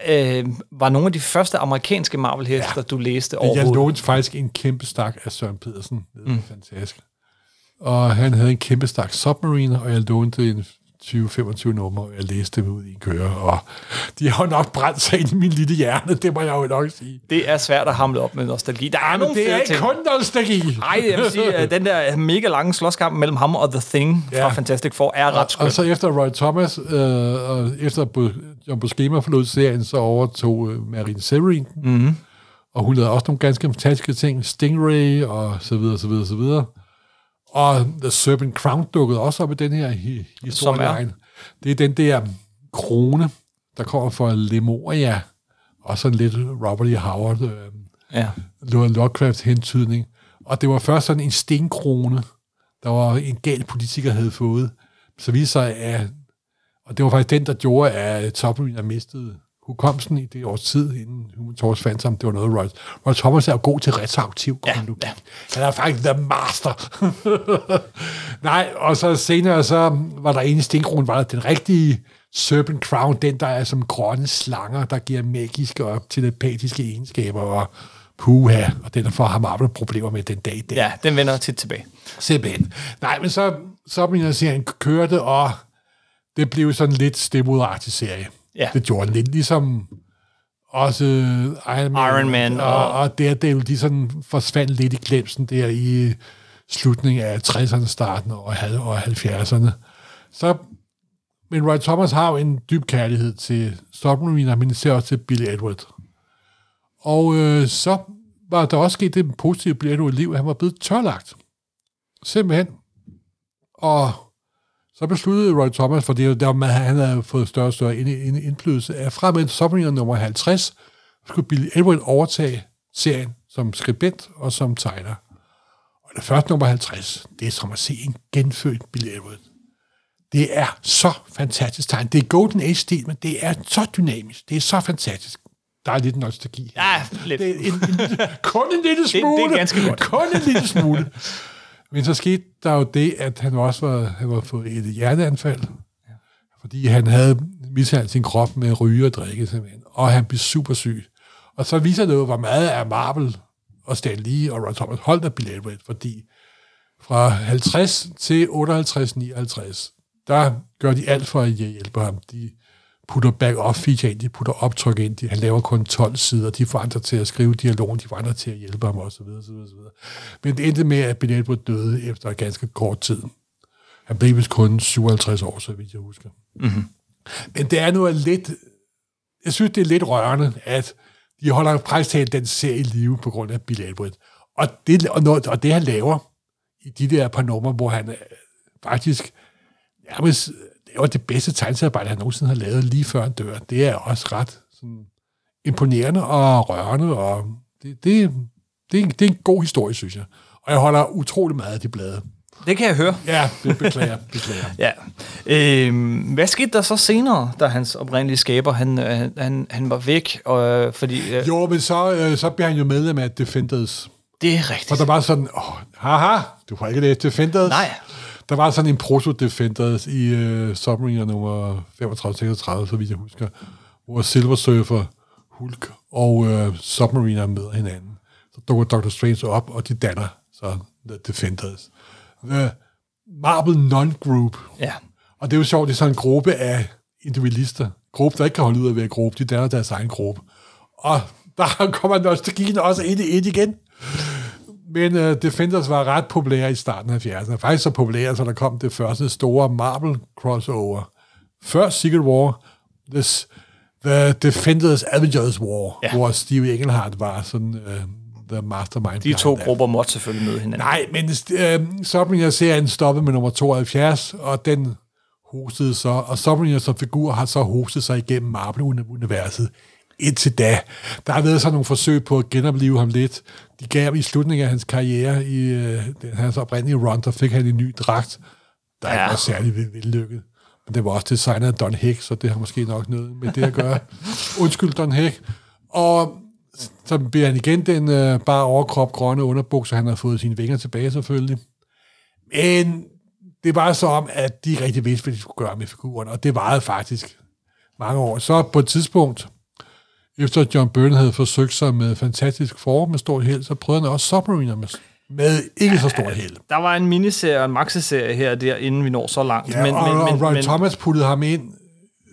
øh, var nogle af de første amerikanske Marvel-hæfter, ja. du læste Jeg overhovedet. lånte faktisk en kæmpe stak af Søren Pedersen. Det er mm. fantastisk. Og han havde en kæmpe stak Submariner, og jeg lånte en 20-25 nummer, og jeg læste dem ud i en køre, og de har jo nok brændt sig ind i min lille hjerne, det må jeg jo nok sige. Det er svært at hamle op med nostalgi. Der er nogle det er ikke ting. kun nostalgi. Nej, jeg vil sige, den der mega lange slåskamp mellem ham og The Thing fra Ja. Fantastic Four er ret Og skønt. så efter Roy Thomas, øh, og efter John Buscema forlod serien, så overtog øh, Marine Severin. Mm-hmm. Og hun lavede også nogle ganske fantastiske ting. Stingray og så videre, så videre, så videre. Og The Serpent Crown dukkede også op i den her hi- historieline. Det er den der krone, der kommer fra Lemuria, og sådan lidt Robert E. Howard, øh, Ja. Lovecraft hentydning. Og det var først sådan en stenkrone, der var en gal politiker havde fået. Så viste sig, at og det var faktisk den, der gjorde, at Submariner mistede hukommelsen i det års tid, inden Human Torch fandt ham. Det var noget, Roy, Roy Thomas er jo god til retroaktiv kronologi. ja. Han er faktisk the master. *laughs* Nej, og så senere, så var der en i stenkronen, var der den rigtige Serpent Crown, den der er som grønne slanger, der giver magiske og telepatiske egenskaber, og puha, og den får har Marvel problemer med den dag i dag. ja, den vender tit tilbage. Simpelthen. Nej, men så, så min serien kørte, og det blev sådan lidt stemodagtig serie. Ja. Det gjorde den lidt, ligesom også Iron Man, Iron Man og, og- og Daredevil, de sådan forsvandt lidt i glemsen der i slutningen af 60'erne, starten og, halv- og 70'erne. Så, men Roy Thomas har jo en dyb kærlighed til Submariner, men især også til Billy Edward. Og øh, så var der også sket det positive i Billy Edwards liv, at han var blevet tørlagt. Simpelthen. Og så besluttede Roy Thomas, for det er jo der, han havde fået større og større ind- ind- indflydelse, at fra med Submariner nummer 50, skulle Billy Edward overtage serien som skribent og som tegner. Og det første nummer 50, det er som at se en genfødt Billy Edward. Det er så fantastisk tegn. Det er Golden Age-stil, men det er så dynamisk. Det er så fantastisk. Der er lidt nostalgi. Ja, lidt. Det er en, en, kun en lille det er smule. ganske godt. Kun en lille smule. *laughs* Men så skete der jo det, at han også var, han var fået et hjerteanfald, ja. fordi han havde mishandlet sin krop med ryge og drikke, simpelthen. og han blev super syg. Og så viser det jo, hvor meget af Marvel og Stan Lee og Ron Thomas holdt af Bill Edward, fordi Fra 50 til 58-59, der gør de alt for at hjælpe ham. De putter back-up feature ind, de putter optryk ind, de, han laver kun 12 sider, de får andre til at skrive dialogen, de får andre til at hjælpe ham osv. osv., osv. Men det endte med, at Edward døde efter ganske kort tid. Han blev vist kun 57 år, så vidt jeg husker. Mm-hmm. Men det er nu lidt... Jeg synes, det er lidt rørende, at de holder faktisk talt den serie i live på grund af Bill Edward. Og det, og, noget, og det han laver i de der par numre, hvor han øh, faktisk nærmest laver det bedste tegneseriearbejde, han nogensinde har lavet lige før han dør. Det er også ret sådan, imponerende og rørende, og det, det, det, er en, det er en god historie, synes jeg. Og jeg holder utrolig meget af de blade. Det kan jeg høre. Ja, det beklager, beklager. *laughs* Ja. Øhm, hvad skete der så senere, da hans oprindelige skaber, han, øh, han, han var væk? Og, øh, fordi, øh, Jo, men så, øh, så bliver han jo medlem af Defenders. det er Og rigtigt. der var sådan, åh, haha, du har ikke det Defenders. Nej. Der var sådan en proto-Defenders i uh, Submariner nummer 35-36, så vidt jeg husker, hvor Silver Surfer, Hulk og uh, Submariner møder hinanden. Så dukker Dr. Strange op, og de danner så The Defenders. The Marvel Non-Group. Ja. Og det er jo sjovt, det er sådan en gruppe af individualister. Gruppe, der ikke kan holde ud af at være gruppe, de danner deres egen gruppe. Og der *laughs* kommer nostalgien også ind, ind igen. Men uh, Defenders var ret populære i starten af 70'erne. Faktisk så populære, så der kom det første store Marvel crossover. Før Secret War, this, The Defenders Avengers War, Ja. hvor Steve Englehart var sådan uh, the mastermind. De to grupper måtte selvfølgelig møde hinanden. Nej, men øh, Submariner-serien stoppede med nummer 72, og den hostede så, og Submariner som figur har så hostet sig igennem Marvel-universet indtil da. Der har været sådan nogle forsøg på at genopleve ham lidt. De gav i slutningen af hans karriere, i øh, den, hans oprindelige run, der fik han en ny dragt, der ja. Ikke var særlig vel- vellykket. Men det var også designet af Don Heck, så det har måske nok noget med det at gøre. *laughs* Undskyld, Don Heck. Og så bliver han igen den øh, bare overkrop grønne underbukser, han har fået sine vinger tilbage selvfølgelig. Men det var så om, at de rigtig vidste, hvad de skulle gøre med figuren, og det varede faktisk mange år. Så på et tidspunkt, efter John Byrne havde forsøgt sig med Fantastisk Four med stort held, så prøvede han også Submariner med, med ikke så stort held. Der var en miniserie og en maxiserie her der, inden vi når så langt. Ja, men, og, men, og Roy Thomas puttede ham ind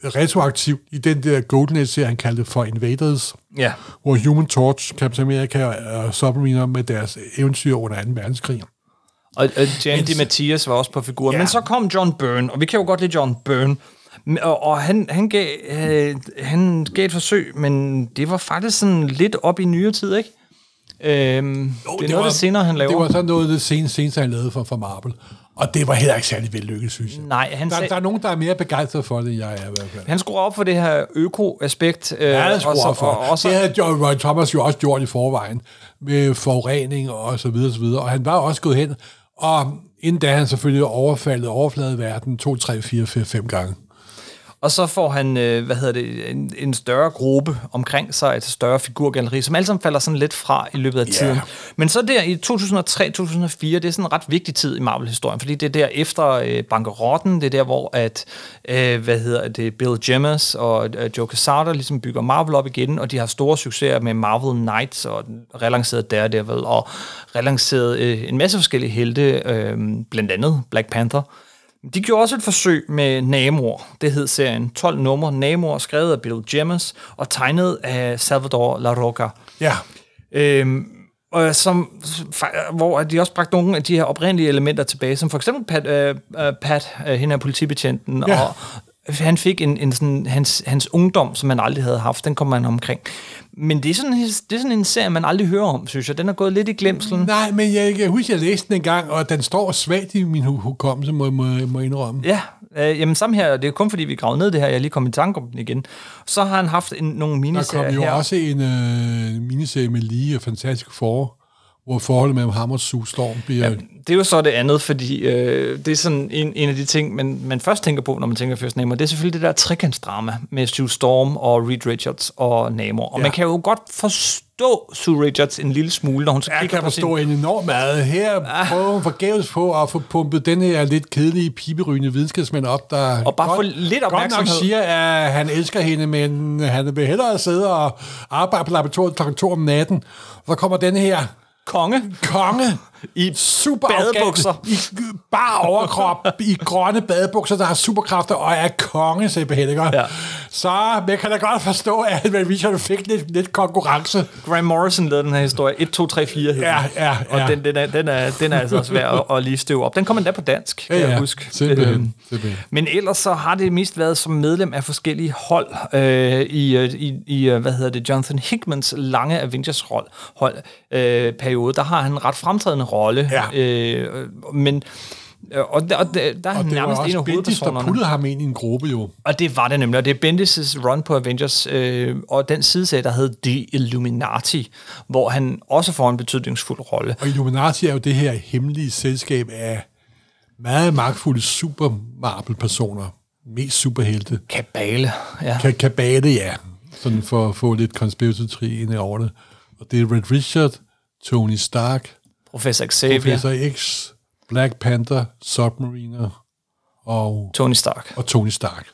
retroaktivt i den der Golden Age-serie, han kaldte for Invaders, Ja, hvor Human Torch, Captain America og Submariner med deres eventyr under 2. verdenskrig. og, og Di Mathias var også på figuren. Ja. Ja. Men så kom John Byrne, og vi kan jo godt lide John Byrne. Og, og han, han, gav, øh, han gav et forsøg, men det var faktisk sådan lidt op i nyere tid, ikke? Øhm, jo, det er noget det senere, han laver. Det var så noget det seneste, seneste han lavede for, for Marvel. Og det var heller ikke særlig vellykket, synes jeg. Nej, han, Der, sag, der er nogen, der er mere begejstret for det, end jeg er i hvert fald. han skruer op for det her øko-aspekt. Øh, Ja, og skruer så- op for. Og, og så, det havde Roy Thomas jo også gjort i forvejen, med forurening og så videre, så videre. Og han var også gået hen, og inden da han selvfølgelig overfaldet overfladeverden 2, 3, 4, 5, 5 gange. Og så får han, øh, hvad hedder det, en, en større gruppe omkring sig, et større figurgalleri, som alle sammen falder sådan lidt fra i løbet af Ja. tiden. Men så der i 2003-2004, det er sådan en ret vigtig tid i Marvel-historien, fordi det er der efter øh, bankerotten, det er der, hvor at, øh, hvad hedder det, Bill Gemmers og øh, Joe Quesada ligesom bygger Marvel op igen, og de har store succeser med Marvel Knights og relanceret Daredevil, og relanceret øh, en masse forskellige helte, øh, blandt andet Black Panther. De gjorde også et forsøg med Namor. Det hed serien 12 numre. Namor skrevet af Bill Gemmers og tegnet af Salvador La Roca. Ja, Øhm, og som, hvor de også bragte nogle af de her oprindelige elementer tilbage, som for eksempel Pat, øh, øh, Pat øh, hende er politibetjenten, Ja. og han fik en, en sådan, hans, hans ungdom, som man aldrig havde haft, den kom man omkring. Men det er, sådan, det er sådan en serie, man aldrig hører om, synes jeg. Den er gået lidt i glemselen. nej, men jeg, jeg husker, jeg læste den en gang, og den står svagt i min hu- hukommelse, må, må, må indrømme. Ja, øh, jamen sammen her, det er kun fordi, vi gravede ned det her, jeg lige kom i tanke om den igen. Så har han haft en, nogle Der miniserier kom jo her. også en øh, miniserie med lige og fantastisk for, hvor forholdet mellem ham og Sue Storm bliver... Ja. Det er jo så det andet, fordi øh, det er sådan en, en af de ting, man, man først tænker på, når man tænker First Namor. Det er selvfølgelig det der trekantsdrama med Sue Storm og Reed Richards og Namor. Og Ja. man kan jo godt forstå Sue Richards en lille smule, når hun så Jeg kan på sin... forstå en enorm meget. Her prøver hun forgæves på at få pumpet den her lidt kedelige, piberygende videnskabsmand op, der Og bare godt, få lidt godt nok opmærksomhed. siger, at han elsker hende, men han vil hellere sidde og arbejde på laboratoriet kl. 2 om natten. Og så kommer den her Konge. konge i super badebukser. i bare overkrop, i grønne badebukser, der har superkræfter, og er konge, simpelthen, ikke? Ja. Så man kan da godt forstå, at Richard fik lidt, lidt konkurrence. Graham Morrison lavede den her historie. 1, 2, 3, 4 hedder Ja, den. ja, Og ja. den, den, er, den, er, den er altså svær at, at lige støve op. Den kommer endda på dansk, kan Ja, jeg ja, huske. simpelthen, Øhm, simpelthen. Men ellers så har det mest været som medlem af forskellige hold øh, i, øh, i, i, øh, hvad hedder det, Jonathan Hickmans lange Avengers-hold hold, øh, periode. Der har han en ret fremtrædende rolle. Ja. Øh, men øh, og, der, og der, der er Og det var nærmest en af Bendis, der puttede ham ind i en gruppe, jo. Og det var det nemlig, og det er Bendis' run på Avengers, øh, og den sideserie, der hed The Illuminati, hvor han også får en betydningsfuld rolle. Og Illuminati er jo det her hemmelige selskab af meget magtfulde super Marvel-personer. Mest superhelte. Kabale, ja. Ka- kabale, ja. Sådan for at få lidt conspiracy ind over det. Og det er Red Richard, Tony Stark, Professor Xavier, Professor X, Black Panther, Submariner og, Tony Stark, og Tony Stark.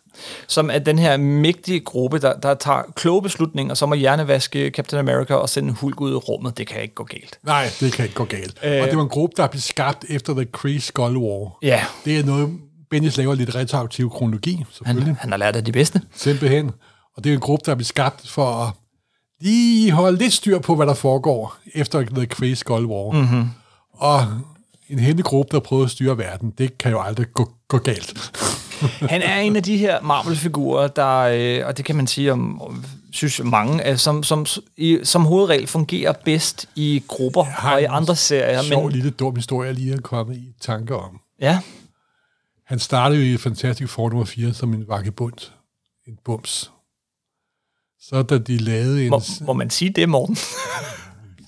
som er den her mægtige gruppe, der, der tager kloge beslutninger, som at hjernevaske Captain America og sende Hulk ud i rummet. Det kan ikke gå galt. Nej, det kan ikke gå galt. Øh, og det var en gruppe, der blev skabt efter The Kree Skull War. Ja, Det er noget, Bendis laver lidt retroaktiv kronologi, selvfølgelig. han, han har lært af de bedste. Simpelthen. Og det er en gruppe, der er blevet skabt for at lige holde lidt styr på, hvad der foregår efter The Kree Skull War. Mm-hmm. Og en hemmelig gruppe, der prøver at styre verden, det kan jo aldrig gå, gå galt. *laughs* Han er en af de her Marvel-figurer, der, øh, og det kan man sige om, synes mange, øh, som, som, i, som hovedregel fungerer bedst i grupper og i en andre serier. Sjov Men, lille dum historie, jeg lige er kommet i tanke om. ja, Han startede jo i Fantastic Four nummer 4 som en vakkebund. En bums. Så da de lavede en... må, må man sige det, Morten?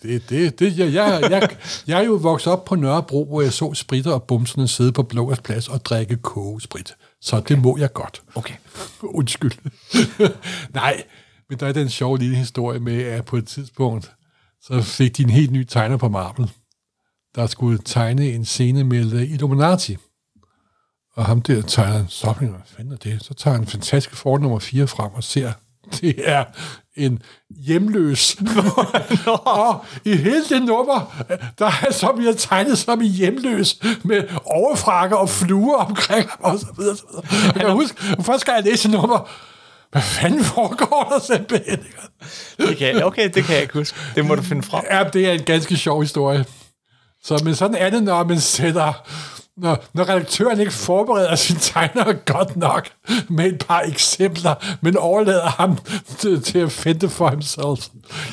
Det, det, det, jeg, jeg, jeg, jeg er jo vokset op på Nørrebro, hvor jeg så spritter og bumsene sidde på Blågers Plads og drikke kogesprit. Så det må jeg godt. Okay. *laughs* Undskyld. *laughs* Nej, men der er den sjove lille historie med, at på et tidspunkt, så fik de en helt ny tegner på Marvel, der skulle tegne en scene med Illuminati. Og ham der tegner Sopping, hvad fanden er det? Så tager han fantastisk for nummer 4 frem og ser, *laughs* det er en hjemløs. *laughs* og i hele det nummer, der er så bliver tegnet som en hjemløs, med overfrakker og fluer omkring ham, og så videre. Så videre. Jeg kan huske, første gang jeg læste nummer, hvad fanden foregår der simpelthen? Det kan, okay, det kan jeg ikke huske. Det må du finde frem. Ja, det er en ganske sjov historie. Så, men sådan er det, når man sætter... Når, når redaktøren ikke forbereder sin tegner godt nok med et par eksempler, men overlader ham til, til at finde for himself.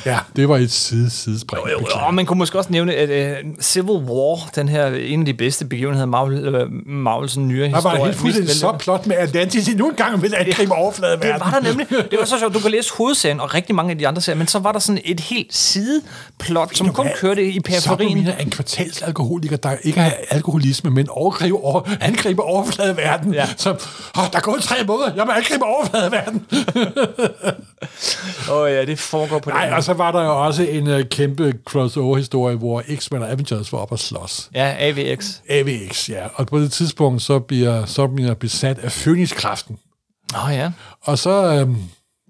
Ja, det var et side, sidespring. Jo, jo, og man kunne måske også nævne, at uh, Civil War, den her en af de bedste begivenheder, Marvel, uh, Marvels nyere Der var historie. helt fuldstændig så plot med Atlantis endnu en gang vil angribe overfladeverden. Det var der nemlig. Det var så sjovt. Du kan læse hovedserien og rigtig mange af de andre serier, men så var der sådan et helt sideplot, som kun kørte i periferien. Så er en kvartalsalkoholiker, der ikke har alkoholisme, men overgriber, over, angriber overfladeverden. Ja. Så, oh, der er gået tre måneder, jeg må angribe overfladeverden. *laughs* Åh oh, ja, det foregår på Nej, den og så var der jo også en uh, kæmpe crossover-historie, hvor X-Men og Avengers var op at slås. Ja, AVX. AVX, ja. Og på det tidspunkt, så bliver Submariner besat af Phoenix-kraften. Åh oh, ja. Og så øhm,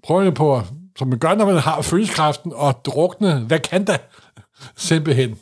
prøver jeg på, som man gør, når man har Phoenix-kraften, at drukne Wakanda simpelthen.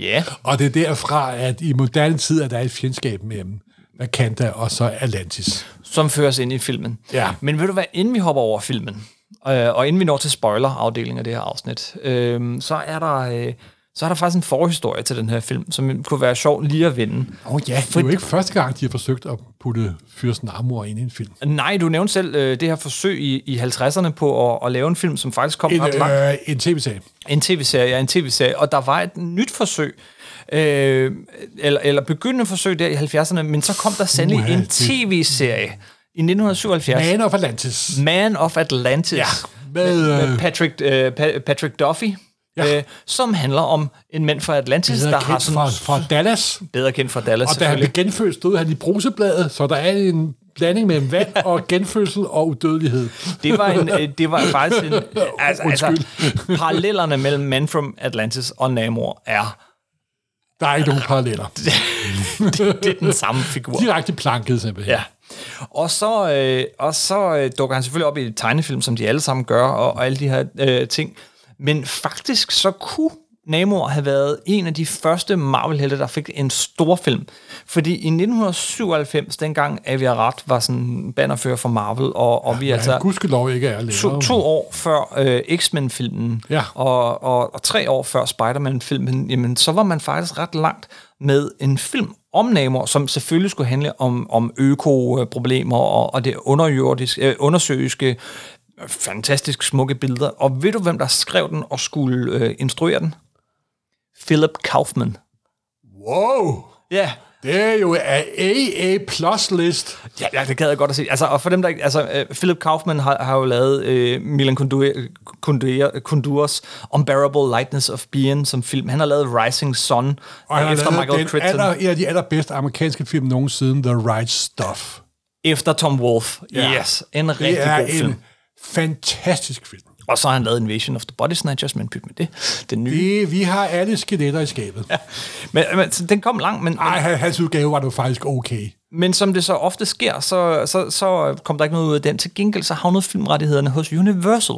Ja. Og det er derfra, at i moderne tid, at der er et fjendskab mellem Wakanda og så Atlantis. Som føres ind i filmen. Ja. Men ved du hvad, inden vi hopper over filmen, øh, og inden vi når til spoiler-afdelingen af det her afsnit, øh, så er der... Øh, så er der faktisk en forhistorie til den her film, som kunne være sjov lige at vinde. Åh oh, ja, det er jo ikke første gang, de har forsøgt at putte Fyrsten Amor ind i en film. Nej, du nævnte selv øh, det her forsøg i, i 50'erne på at, at lave en film, som faktisk kom En, ret langt. øh, en tv-serie. En tv-serie, ja, en tv-serie. Og der var et nyt forsøg, øh, eller, eller begyndende forsøg der i 70'erne, men så kom der sandelig en tv-serie i 1977. Man of Atlantis. Man of Atlantis. Ja, med, øh, med Patrick, øh, Pa- Patrick Duffy. Ja. Øh, som handler om en mand fra Atlantis, Det der er har sådan fra, fra Dallas. bedre kendt fra Dallas, Og da han blev genfødt, stod han i brusebladet, så der er en blanding mellem vand *laughs* og genfødsel og udødelighed. Det var, en, øh, det var faktisk en... *laughs* Altså, altså, parallellerne mellem Man from Atlantis og Namor er, Der er ikke nogen paralleller. *laughs* det, det er den samme figur. Direkte planket simpelthen. Ja. Og så, øh, og så øh, dukker han selvfølgelig op i et tegnefilm, som de alle sammen gør, og, og alle de her øh, ting. Men faktisk så kunne Namor havde været en af de første Marvel-helte, der fik en stor film. Fordi i 1997, dengang Avi Arad var sådan bannerfører for Marvel, og, og vi Ja, altså gudskelov ikke er længere. to, to år før øh, X-Men-filmen, Ja. og, og, og tre år før Spider-Man-filmen, jamen, så var man faktisk ret langt med en film om Namor, som selvfølgelig skulle handle om, om økoproblemer og, og det underjordiske, øh, undersøiske, øh, fantastisk smukke billeder. Og ved du, hvem der skrev den og skulle øh, instruere den? Philip Kaufman. Wow! Ja, Det er jo af AA plus list. Ja, ja, det gad jeg godt at se. Altså, og for dem, der ikke... Altså, øh, Philip Kaufman har, har jo lavet øh, Milan Kunduras Unbearable Lightness of Being som film. Han har lavet Rising Sun Og han har efter lavet Michael den Crichton. aller, en af de allerbedste amerikanske film nogensinde, The Right Stuff. Efter Tom Wolfe. Ja. Yes, en rigtig god film. en fantastisk film. Og så har han lavet Invasion of the Body Snatchers, men pyt med det. Den nye. Det, vi har alle skeletter i skabet. Ja. Men, men, den kom langt, men, Ej, han- hans udgave var det faktisk okay. Men som det så ofte sker, så, så, så kom der ikke noget ud af den. Til gengæld så havnede filmrettighederne hos Universal.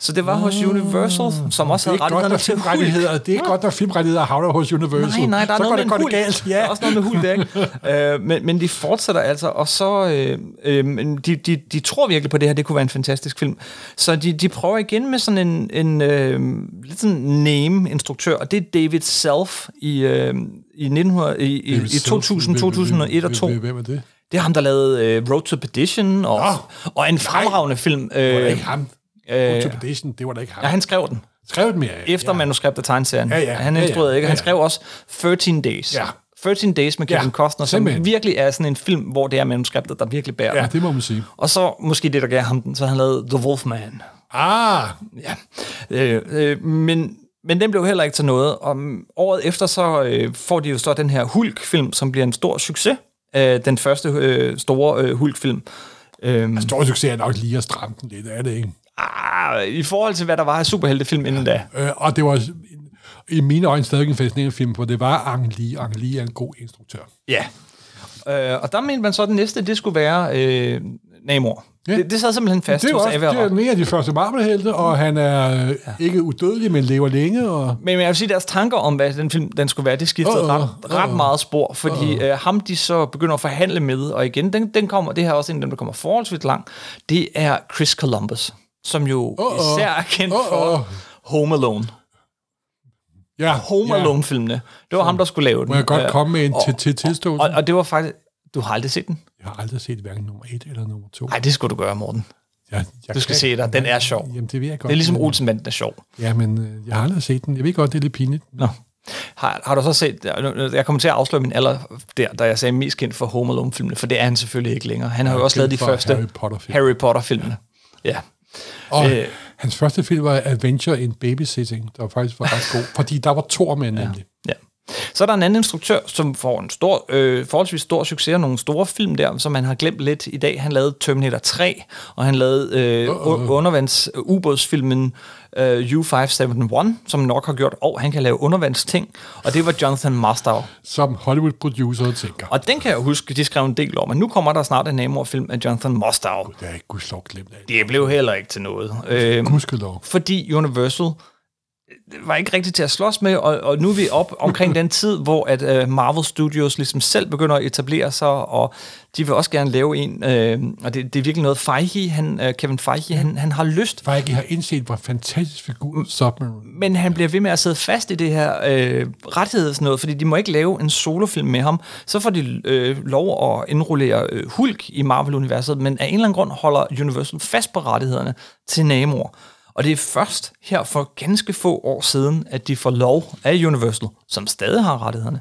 Så det var hos Universal, som også Det havde rettighederne til filmrettigheder, det er ikke godt, når filmrettigheder havner hos Universal. Nej, nej, der er så noget går med det, det galt. Der er Ja. også noget med hul der, ikke? *laughs* øh, men, men de fortsætter altså, og så... Øh, øh, de, de, de tror virkelig på det her, det kunne være en fantastisk film. Så de, de prøver igen med sådan en, en øh, lidt sådan name-instruktør, og det er David Self i, øh, i, 1900, i, i, i 2000, 2001 og 2002. Hvem er det? Det er ham, der lavede øh, Road to Perdition, og, Nå. og en fremragende film. Det var Øh, ikke ham. øh, Interpretation, det var da ikke ham. ja, han skrev den. skrev det mere. Efter ja. manuskript af tegneserien. Ja, ja. Han Ja, ja. instruerede ikke. Han Ja, ja. skrev også 13 Days. Ja. 13 Days med Kevin Ja, Costner, som simpelthen. virkelig er sådan en film, hvor det er manuskriptet, der virkelig bærer Ja, den. det må man sige. Og så måske det, der gav ham den, så han lavede The Wolfman. Ah, Ja. Øh, øh, men, men den blev heller ikke til noget. Og året efter, så øh, får de jo så den her Hulk-film, som bliver en stor succes. Øh, den første øh, store øh, Hulk-film. Øhm, stor succes er nok lige at stramme den lidt, er det ikke? ah, I forhold til, hvad der var af superheltefilm inden da. Øh, og det var i mine øjne stadig en fascinerende film, for det var Ang Lee. Ang Lee er en god instruktør. Ja. Øh, og der mente man så, at den næste, det skulle være øh, Namor. Ja. Ja. Det, det sad simpelthen fast Det er, hos også, det er en af de første Marvel-helte, og han er øh, ikke udødelig, men lever længe. Og, Men jeg vil sige, deres tanker om, hvad den film den skulle være, det skiftede Uh-uh, ret, ret uh-uh. meget spor, fordi uh-uh. øh, ham de så begynder at forhandle med, og igen, den, den kommer, det her er også en af dem, der kommer forholdsvis langt, det er Chris Columbus, som jo Uh-uh. især er kendt Uh-uh. for Home Alone. ja, Home ja. Alone-filmene. Det var ham, der skulle lave den. Må jeg godt Øh, komme med en til tilståelse? Og, og det var faktisk... Du har aldrig set den? Jeg har aldrig set hverken nummer et eller nummer to. Nej, det skulle du gøre, Morten. Jeg, jeg Du skal kan- se den. Den er sjov. Jamen, det ved jeg godt. Det er ligesom men- Olsenbanden er sjov. Ja, men øh, jeg har aldrig set den. Jeg ved godt, det er lidt pinligt. Nå. Har, har du så set, jeg kommer til at afsløre min alder der, da jeg sagde mest kendt for Home Alone-filmene, for det er han selvfølgelig ikke længere. Han har jo også lavet de første Harry Potter-film. Harry Potter-filmene. Ja. Og Øh. øh, hans første film var Adventure in Babysitting, der faktisk var ret god, fordi der var to med nemlig. ja. Så er der en anden instruktør, som får en stor, øh, forholdsvis stor succes og nogle store film der, som man har glemt lidt i dag. Han lavede Terminator 3, og han lavede øh, uh, uh. undervands øh, ubådsfilmen øh, U571, som nok har gjort, og han kan lave undervandsting, og det var Jonathan Mastow. Som Hollywood-producer tænker. Og den kan jeg huske, de skrev en del om, men nu kommer der snart en Namor-film af Jonathan Mostow. Det er ikke gudslov glemt af. Det blev heller ikke til noget. Øh, Gudskelov. fordi Universal var ikke rigtig til at slås med, og, og nu er vi op omkring den tid, hvor at uh, Marvel Studios ligesom selv begynder at etablere sig, og de vil også gerne lave en, øh, og det, det er virkelig noget, Feige, han, uh, Kevin Feige, han, han har lyst, Feige har indset, hvor fantastisk figur Submarine. men han bliver ved med at sidde fast i det her øh, noget, fordi de må ikke lave en solofilm med ham. Så får de øh, lov at indrullere øh, Hulk i Marvel-universet, men af en eller anden grund holder Universal fast på rettighederne til Namor. Og det er først her for ganske få år siden, at de får lov af Universal, som stadig har rettighederne.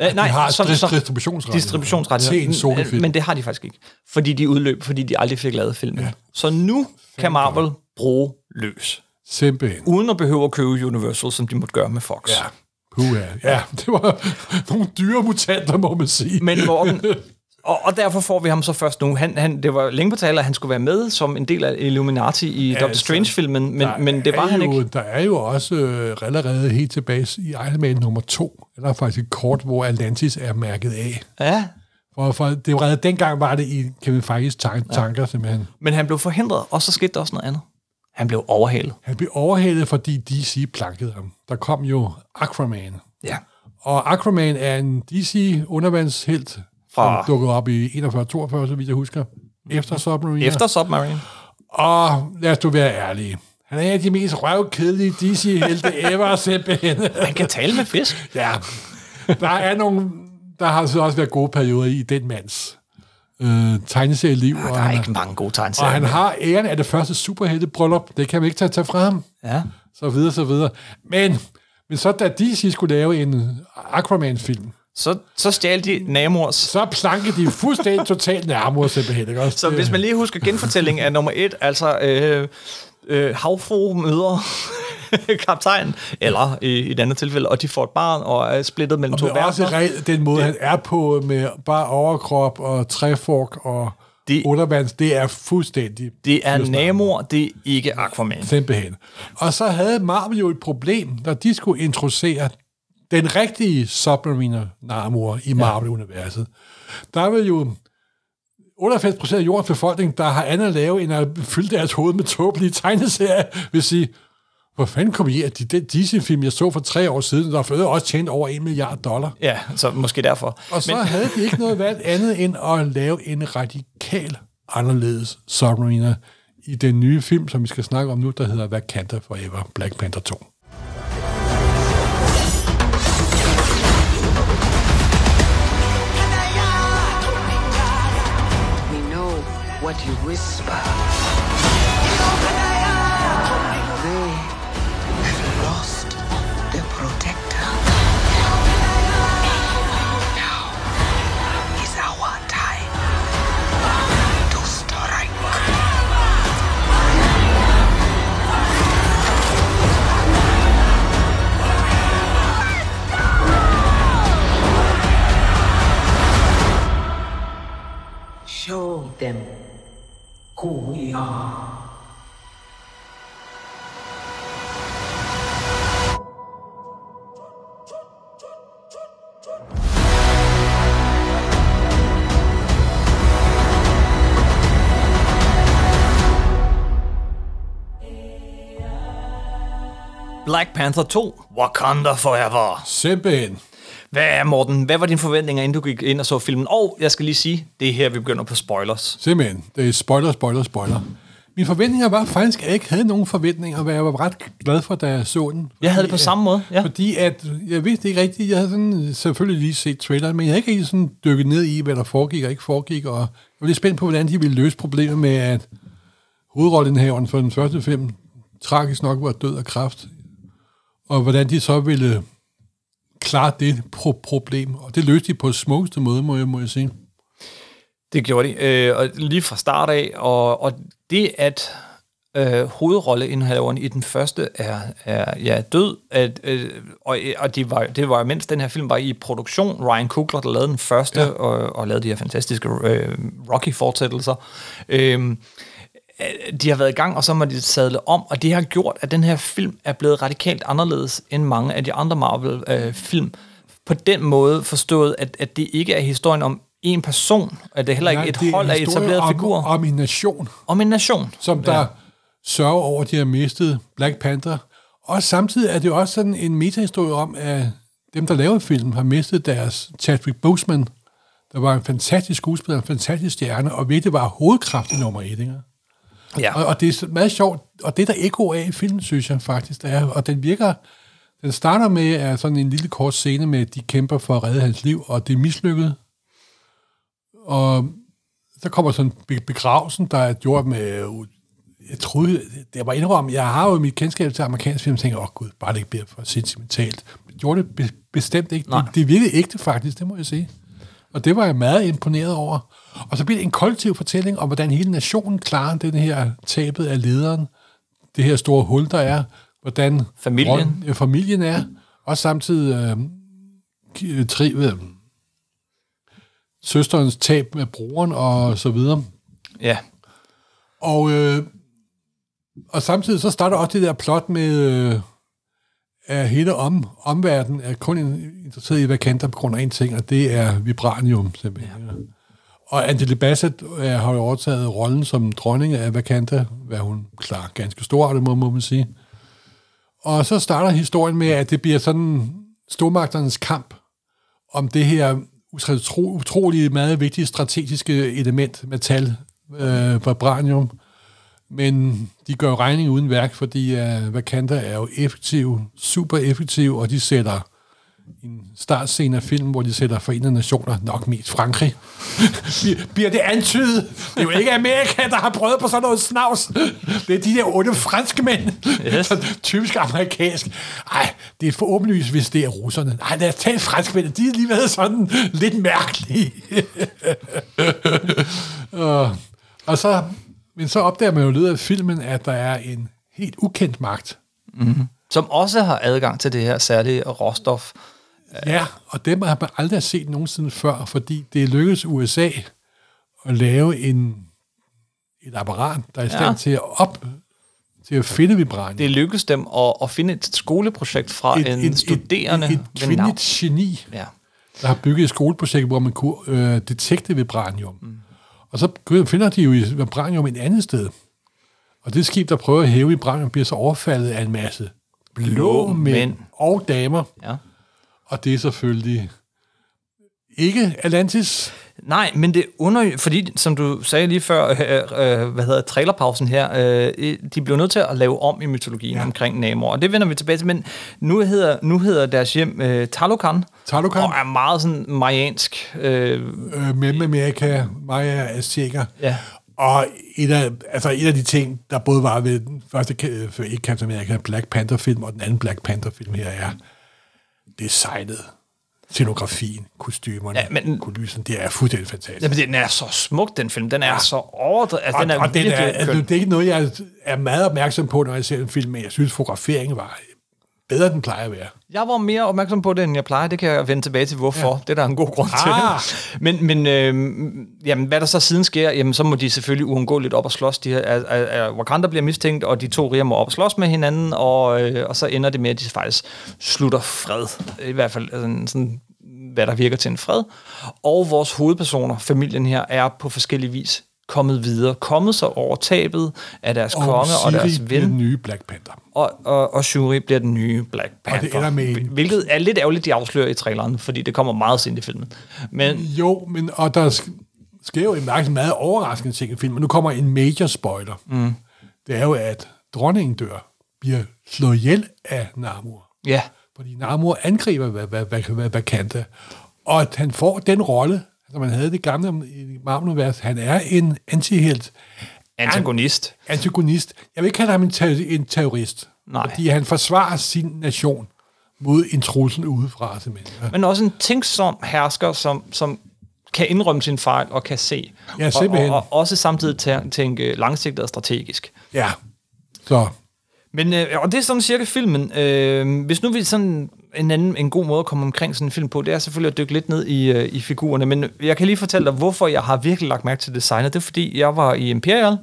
Øh, de har dist- distributionsrettigheder distributionsrettigheder. til en men det har de faktisk ikke, fordi de udløb, fordi de aldrig fik lavet filmen. Ja. Så nu kan Marvel bruge løs Simpelthen. uden at behøve at købe Universal, som de måtte gøre med Fox. Ja. Puha. Ja, *laughs* det var nogle dyre mutanter, må man sige. Men Morten, *laughs* og, og derfor får vi ham så først nu. Han, han, det var længe på tale, at han skulle være med som en del af Illuminati i ja, Doctor altså, Strange-filmen, men, men det var han jo, ikke. Der er jo også øh, allerede helt tilbage i Iron Man nummer to, der er faktisk et kort, hvor Atlantis er mærket af. Ja, For, for det var allerede dengang var det i Kevin Feiges tan- tanker, simpelthen. men han blev forhindret, og så skete der også noget andet. Han blev overhalet. Han blev overhalet, fordi DC plankede ham. Der kom jo Aquaman. Ja. Og Aquaman er en DC-undervandshelt, Fra- som dukkede op i 41-42, så vidt jeg husker, efter Submarine. Efter Submarine. Og lad os du være ærlige. Han er en af de mest røvkedelige DC-helte ever, *laughs* simpelthen. Han kan tale med fisk. ja. Der er nogle... Der har så også været gode perioder i den mands øh, tegneserieliv. Der og, er han, ikke mange gode og tegneserier. han har æren af det første superheltebryllup. Det kan man ikke tage, tage fra ham. Ja. Så videre, så videre. Men, men så da DC skulle lave en Aquaman-film, Så, så stjal de Namors. så plankede de fuldstændig *laughs* totalt nærmere simpelthen. Ikke? Også Så det- hvis man lige husker genfortællingen af nummer et, altså øh, øh, havfru møder *laughs* kaptajn, eller i, i et andet tilfælde, og de får et barn og er splittet mellem to Men også verdener. re- den måde, han er på med bare overkrop og træfork og Det- undervands, det er fuldstændig Det er. Namor, det er ikke Aquaman. Simpelthen. Og så havde Marvel jo et problem, da de skulle introducere den rigtige Submariner Namor i Marvel-universet. Der var jo 98% af jordens befolkning, der har andet at lave, end at fylde deres hoved med tåbelige tegneserier, vil sige, hvor fanden kom I af de, den Disney-film, jeg så for tre år siden, der øvrigt også tjent over 1 milliard dollar. Ja, så måske derfor. Og så Men... havde de ikke noget valg andet end at lave en radikal anderledes Submariner i den nye film, som vi skal snakke om nu, der hedder Wakanda Forever, Black Panther 2. What you whisper. They have lost their protector. Now is our time to strike. Show them who we are. Black Panther 2, Wakanda Forever. Simpelthen. Hvad er, Morten? Hvad var dine forventninger, inden du gik ind og så filmen? Og jeg skal lige sige, det er her, vi begynder på spoilers. Simpelthen. Det er spoiler, spoiler, spoiler. Mine forventninger var faktisk, at jeg ikke havde nogen forventninger, og jeg var ret glad for, da jeg så den. Jeg havde det på Fordi, samme måde, ja. Fordi at, jeg vidste ikke rigtigt, jeg havde sådan, selvfølgelig lige set traileren, men jeg havde ikke rigtig sådan dykket ned i, hvad der foregik og ikke foregik, og jeg var lidt spændt på, hvordan de ville løse problemet med, at hovedrollenhaveren for den første film tragisk nok var død af kræft, og hvordan de så ville klare det pro- problem, og det løste de på smukkeste måde, må jeg, må jeg sige. Det gjorde de, øh, og lige fra start af, og, og det at øh, hovedrolleindhaveren i den første er, er ja, død, at, øh, og, og det, var, det var mens den her film var i produktion, Ryan Coogler, der lavede den første, ja. og, og lavede de her fantastiske øh, Rocky-fortsættelser, øh, de har været i gang, og så må de sadle om, og det har gjort, at den her film er blevet radikalt anderledes end mange af de andre Marvel-film. på den måde forstået, at, at det ikke er historien om en person, at det er heller ikke Nej, et hold af etablerede om, figurer, om, en nation, om en nation. som der ja. sørger over, at de har mistet Black Panther. Og samtidig er det jo også sådan en metahistorie om, at dem, der laver filmen, har mistet deres Chadwick Boseman, der var en fantastisk skuespiller, en fantastisk stjerne, og det var hovedkraft i nummer et, ikke? Ja. Og, og det er meget sjovt, og det der ekko af i filmen, synes jeg faktisk, det er, og den virker, den starter med at sådan en lille kort scene med, at de kæmper for at redde hans liv, og det er mislykket. Og så kommer sådan en begravelsen, der er gjort med, jeg troede, det var indrømme, jeg har jo mit kendskab til amerikansk film, og tænker, åh oh, gud, bare det ikke bliver for sentimentalt. Men gjorde det be- bestemt ikke. Nej. Det, det virkede ægte faktisk, det må jeg sige. Og det var jeg meget imponeret over. Og så bliver det en kollektiv fortælling om, hvordan hele nationen klarer den her tabet af lederen, det her store hul, der er, hvordan Familien. ja, familien er, og samtidig øh, tri, øh, søsterens tab med broren og så videre. Ja. Og, øh, og samtidig så starter også det der plot med, øh, at hele om, omverdenen er kun interesseret i på grund af en ting, og det er vibranium simpelthen. Ja. Og Angela Bassett øh, har jo overtaget rollen som dronning af Wakanda, hvad hun klarer ganske stor, det må, må man sige. Og så starter historien med, at det bliver sådan stormagternes kamp om det her utro, utrolig meget vigtige strategiske element, metal, øh, vibranium. Men de gør regning uden værk, fordi uh, Wakanda er jo effektiv, super effektiv, og de sætter en startscene af film, hvor de sætter forenede nationer, nok mest Frankrig. *laughs* Bliver- det antydet? Det er jo ikke Amerika, der har prøvet på sådan noget snavs. Det er de der onde franske mænd. Yes. *laughs* Typisk amerikansk. Ej, det er for åbenlyst, hvis det er russerne. Nej, lad os tage franskmænd. De er lige været sådan lidt mærkelige. og, *laughs* og så, men så opdager man jo i løbet af filmen, at der er en helt ukendt magt. Som også har adgang til det her særlige råstof. Ja, og dem har man aldrig set nogensinde før, fordi det lykkedes USA at lave en, et apparat, der er i stand Ja. til at op til at finde vibranium. Det lykkedes dem at, at finde et skoleprojekt fra et, en studerende et, et, et kvindeligt geni, Ja. der har bygget et skoleprojekt, hvor man kunne øh, detekte vibranium. Mm. Og så finder de jo vibranium et andet sted. Og det skib, der prøver at hæve vibranium, bliver så overfaldet af en masse blå, Blå mænd, mænd. mænd og damer. ja. Og det er selvfølgelig ikke Atlantis. Nej, men det under, fordi som du sagde lige før, øh, øh, hvad hedder trailerpausen her, øh, de blev nødt til at lave om i mytologien ja. Omkring Namor, og det vender vi tilbage til, men nu hedder, nu hedder deres hjem øh, Talokan, Talokan. og er meget sådan mayansk. Øh, øh, Mellemamerika, Maya, Azteker. Ja. Og et af, altså et af de ting, der både var ved den første, for ikke Captain America, Black Panther-film, og den anden Black Panther-film her, er designet, scenografien, kostymerne, Ja, men- kulissen, det er fuldstændig fantastisk. jamen, den er så smuk, den film. Den er ja. så overdrevet. Altså, den er og, den er, altså, det er ikke noget, jeg er meget opmærksom på, når jeg ser en film, men jeg synes, fotograferingen var bedre, den plejer at være. Jeg var mere opmærksom på det, end jeg plejer. Det kan jeg vende tilbage til, hvorfor. Ja. Det er der en god grund Ah. til. *laughs* Men, men øh, jamen, hvad der så siden sker, jamen, så må de selvfølgelig uundgåeligt op og slås. De, her- er, er, Wakanda bliver mistænkt, og de to riger må op og slås med hinanden, og, øh, og så ender det med, at de faktisk slutter fred. I hvert fald sådan, sådan hvad der virker til en fred. Og vores hovedpersoner, familien her, er på forskellige vis kommet videre, kommet sig over tabet af deres konge og Siri deres bliver ven den nye Black Panther. og, og, og Shuri bliver den nye Black Panther. det ender med en- Hvilket er lidt ærgerligt, de afslører i traileren, fordi det kommer meget sent i filmen. Men Jo, men og der sk- sker jo en meget, meget overraskende ting i filmen. Nu kommer en major spoiler. Mm. Det er jo, at dronningen dør, bliver slået ihjel af Namor. ja, Fordi Namor angriber hvad, hvad, hvad, hvad, Wakanda. Og at han får den rolle, som man havde det gamle i Marvel-univers. Han er en antihelt, antagonist. antagonist. Jeg vil ikke kalde ham en, ter- en terrorist. Nej. Fordi han forsvarer sin nation mod en trussel udefra, simpelthen. Men også en tænksom hersker, som, som kan indrømme sin fejl og kan se. Ja, simpelthen. Og, og, og også samtidig tæ- tænke langsigtet og strategisk. Ja. Så Men, øh, og det er sådan cirka filmen. Øh, hvis nu vi sådan en anden en god måde at komme omkring sådan en film på, det er selvfølgelig at dykke lidt ned i, øh, i figurerne. Men jeg kan lige fortælle dig, hvorfor jeg har virkelig lagt mærke til designet. Det er fordi, jeg var i Imperial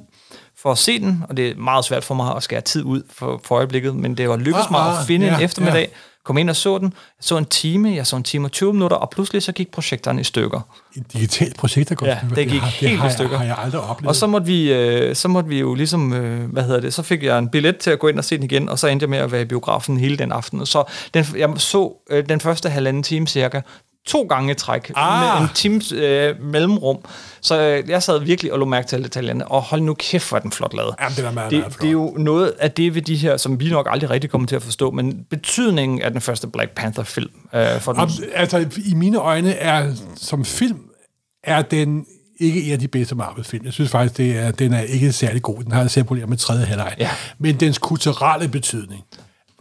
for at se den, og det er meget svært for mig at skære tid ud for, for øjeblikket, men det var lykkedes Ah, mig at ah, finde ja, en eftermiddag, ja. Kom ind og så den. Jeg så en time, jeg så en time og 20 minutter, og pludselig så gik projektoren i stykker. et digitalt projekt, der går Ja, det gik har, helt har, i stykker. Jeg, har jeg aldrig oplevet. Og så måtte vi, øh, så måtte vi jo ligesom, øh, hvad hedder det, så fik jeg en billet til at gå ind og se den igen, og så endte jeg med at være i biografen hele den aften. Så den, jeg så øh, den første halvanden time cirka, to gange i træk, Ah. med en times øh, mellemrum. Så øh, jeg sad virkelig og lå mærke til alle detaljerne, og hold nu kæft, hvor er den flot lavet. Jamen, den er meget, det, meget flot. det er jo noget af det ved de her, som vi nok aldrig rigtig kommer til at forstå, men betydningen af den første Black Panther-film øh, for den, Om, altså, i mine øjne er, som film, er den ikke en af de bedste Marvel-film. Jeg synes faktisk, det er, den er ikke særlig god. Den har selv problemer med tredje halvleg. Ja. Men dens kulturelle betydning